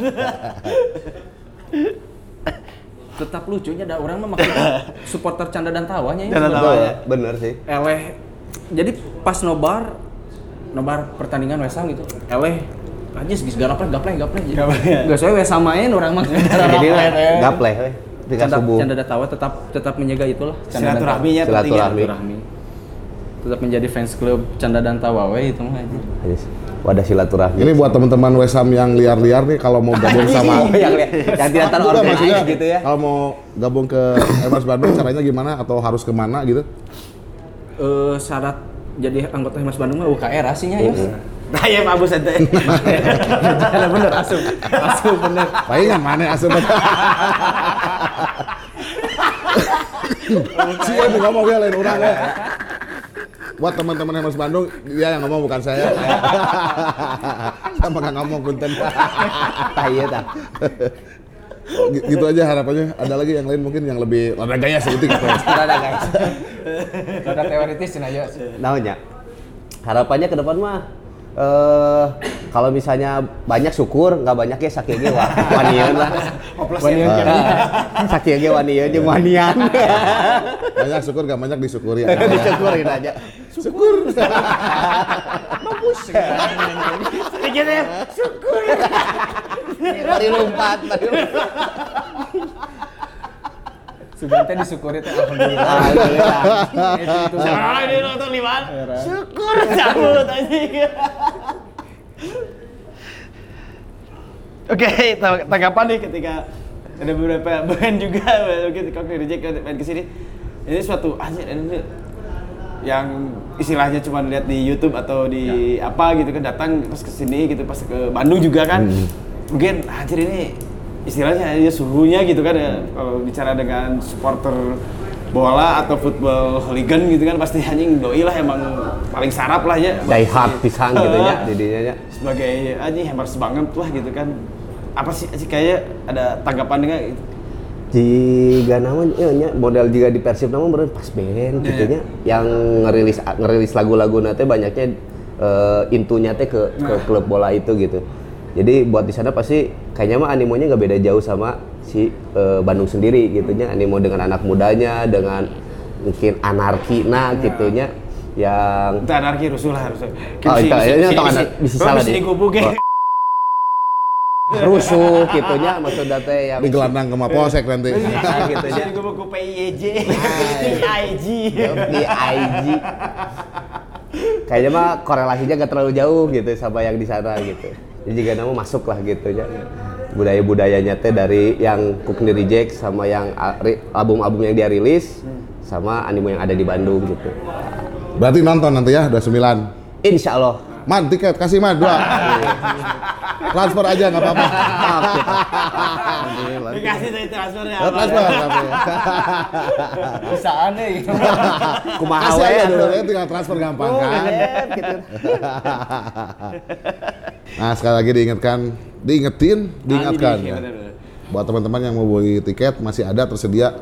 Tetap lucunya ada orang mah maksudnya supporter canda dan tawanya ya. Canda sebenarnya. tawa. Betul, bener sih. Eleh. Jadi pas nobar nobar pertandingan Wesam gitu. Eleh aja segis gapleh gapleh gapleh. Gapleh. Gak saya Wes samain orang mah. Jadi gapleh we. Tinggal canda, subuh. canda dan tawa tetap tetap menjaga itulah canda. Silaturahminya penting ya. Silaturahmi. Tetap menjadi fans klub canda dan tawa we itu mah aja. Yes. Wadah silaturahmi. Ini buat teman-teman Wesam yang liar-liar nih kalau mau gabung sama yang, yang tidak Enggak, terorganize gitu ya. Kalau mau gabung ke Hammers Bandung caranya gimana atau harus ke mana gitu? Eh syarat jadi anggota Mas Bandung mah UKR aslinya ya. Nah ya Pak Bos ente. Bener bener asup. Asup bener. Palingan mana asup Si yang ngomong ya lain orang ya. Buat teman-teman Hammers Bandung, dia yang ngomong bukan saya. Sama nggak ngomong punten. Tah gi- gitu aja harapannya. Ada lagi yang lain mungkin yang lebih ada gaya sebutik apa ya? Rada guys. Ada teoritis cenah ya. Naonnya? Harapannya ke depan mah eh kalau misalnya banyak syukur, nggak banyak ya sakit ge wah wanian lah. Hopeless Wanian ya. kan. Sakit ge wanian jeung wanian. Banyak syukur gak banyak disyukuri. ya. Disyukurin aja. Syukur. Sedikit ya. Mari lompat, mari lompat. Sugan teh disyukuri teh alhamdulillah. Alhamdulillah. Itu itu. Orang ini nonton di mana? Syukur cabut anjing. Oke, tang- tanggapan nih ketika ada beberapa band juga mungkin di reject main ke sini. Ini suatu anjir ini yang istilahnya cuma lihat di YouTube atau di apa gitu kan datang pas ke sini gitu pas ke Bandung juga kan. Mungkin anjir ini istilahnya aja suhunya gitu kan ya. Kalau bicara dengan supporter bola atau football hooligan gitu kan pasti anjing doi lah emang paling sarap lah ya. Die hard pisan gitu ya Heeh. didinya nya. sebagai anjing hammers banget lah gitu kan. Apa sih sih kayak ada tanggapan dengan Jika nama ya, model juga di Persib nama meureun pas band gitu nya yang ngerilis ngerilis lagu-lagu nate banyaknya eh, intunya teh ke ke klub bola itu gitu. Jadi buat di sana pasti kayaknya mah animonya nggak beda jauh sama si eh, Bandung sendiri gitu nya. Animo dengan anak mudanya dengan mungkin anarki nah gitunya yang itu anarki rusuh lah harusnya Oh, itu, ini tong anar- bisa salah di deh. ya rusuh gitunya maksudnya teh yang Di gelandang ke Mapolsek nanti. Nah, gitu nya. di gubuk ku PIJ di IG kayaknya mah korelasinya gak terlalu jauh gitu sama yang di sana gitu jadi juga nama masuk lah gitu ya budaya budayanya teh dari yang Cookney Reject sama yang album-album yang dia rilis sama anime yang ada di Bandung gitu Berarti nonton nanti ya, 29. Insya Allah Man, tiket kasih man, dua. Transfer aja nggak apa-apa. dikasih dari transfernya Ya, transfer. tapi. Bisa aneh gitu. kumaha Kasih atuh. dulu, ya, tinggal transfer gampang Oh, kan. Nah, sekali lagi diingatkan, diingetin, diingatkan. Iya, ya. Buat teman-teman yang mau beli tiket masih ada tersedia.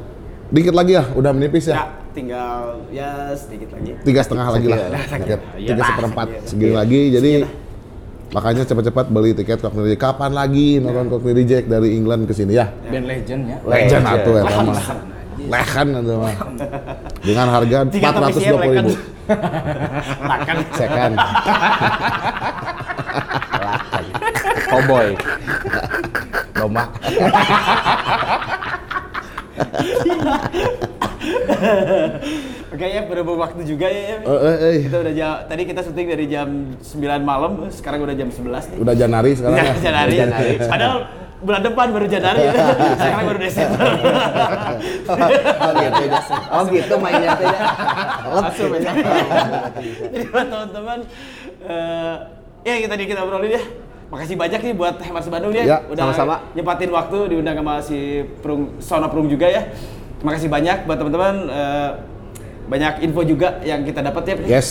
Dikit lagi ya, udah menipis ya ya. tinggal ya sedikit lagi Tiga setengah lagi lah. Iya, tiga lah, seperempat segini. lagi. Jadi makanya cepat-cepat beli tiket Cockney Reject. Kapan lagi nonton Cockney Reject dari England ke sini ya? Band legend ya. Legend Legend. atuh ya. Lehan itu mah. Dengan harga Tiket official 420 ribu. makan Second. cowboy Domba. Oke ya, berhubung waktu juga ya. ya. Eh, eh, eh. Kita udah jam, tadi kita syuting dari jam 9 malam, sekarang udah jam 11 nih. Udah Janari sekarang ya. Januari. Januari. Padahal bulan depan baru Januari ya. Sekarang baru Desember. oh gitu ya. Oh gitu mainnya ya. Langsung ya. Jadi buat teman-teman eh ya yang tadi kita obrolin ya. Makasih banyak nih buat Hemars Bandung ya. Ya, Udah sama-sama. nyempatin waktu diundang sama si Prung Sona Prung juga ya. Terima kasih banyak buat teman-teman eh, banyak info juga yang kita dapat ya. Yes.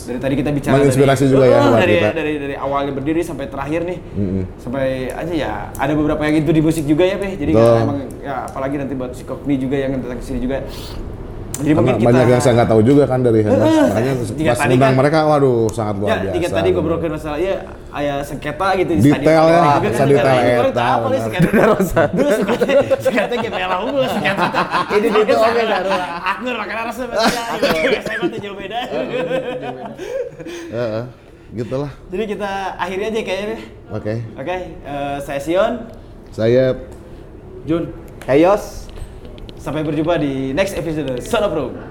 Dari tadi kita bicara Menginspirasi dari, juga ya Oh, buat dari, kita. dari dari awalnya berdiri sampai terakhir nih. Sampai aja ya ada beberapa yang itu di musik juga ya, Pe. Jadi nggak- emang ya apalagi nanti buat si Kokni juga yang datang ke sini juga. Jadi Karena mungkin kita banyak yang saya nggak tahu juga kan dari Henders. Makanya pas undang kan- mereka, waduh sangat luar Ya, biasa. tiga tadi ngobrolin masalah ya ayah sengketa gitu di Detail stadion. ya, Juga kan bisa detail sengketa. eta, apa nih benar. sengketa. Dulu sengketa sengketa kayak merah unggul sengketa. Ini gitu, oke, Daru. Aku makanya rasa beda. Saya mah jauh beda. Heeh, gitulah. Jadi kita akhiri aja kayaknya. Oke. Oke, eh, saya Sion. Saya Jun Heyos. Sampai berjumpa di next episode Sono Pro.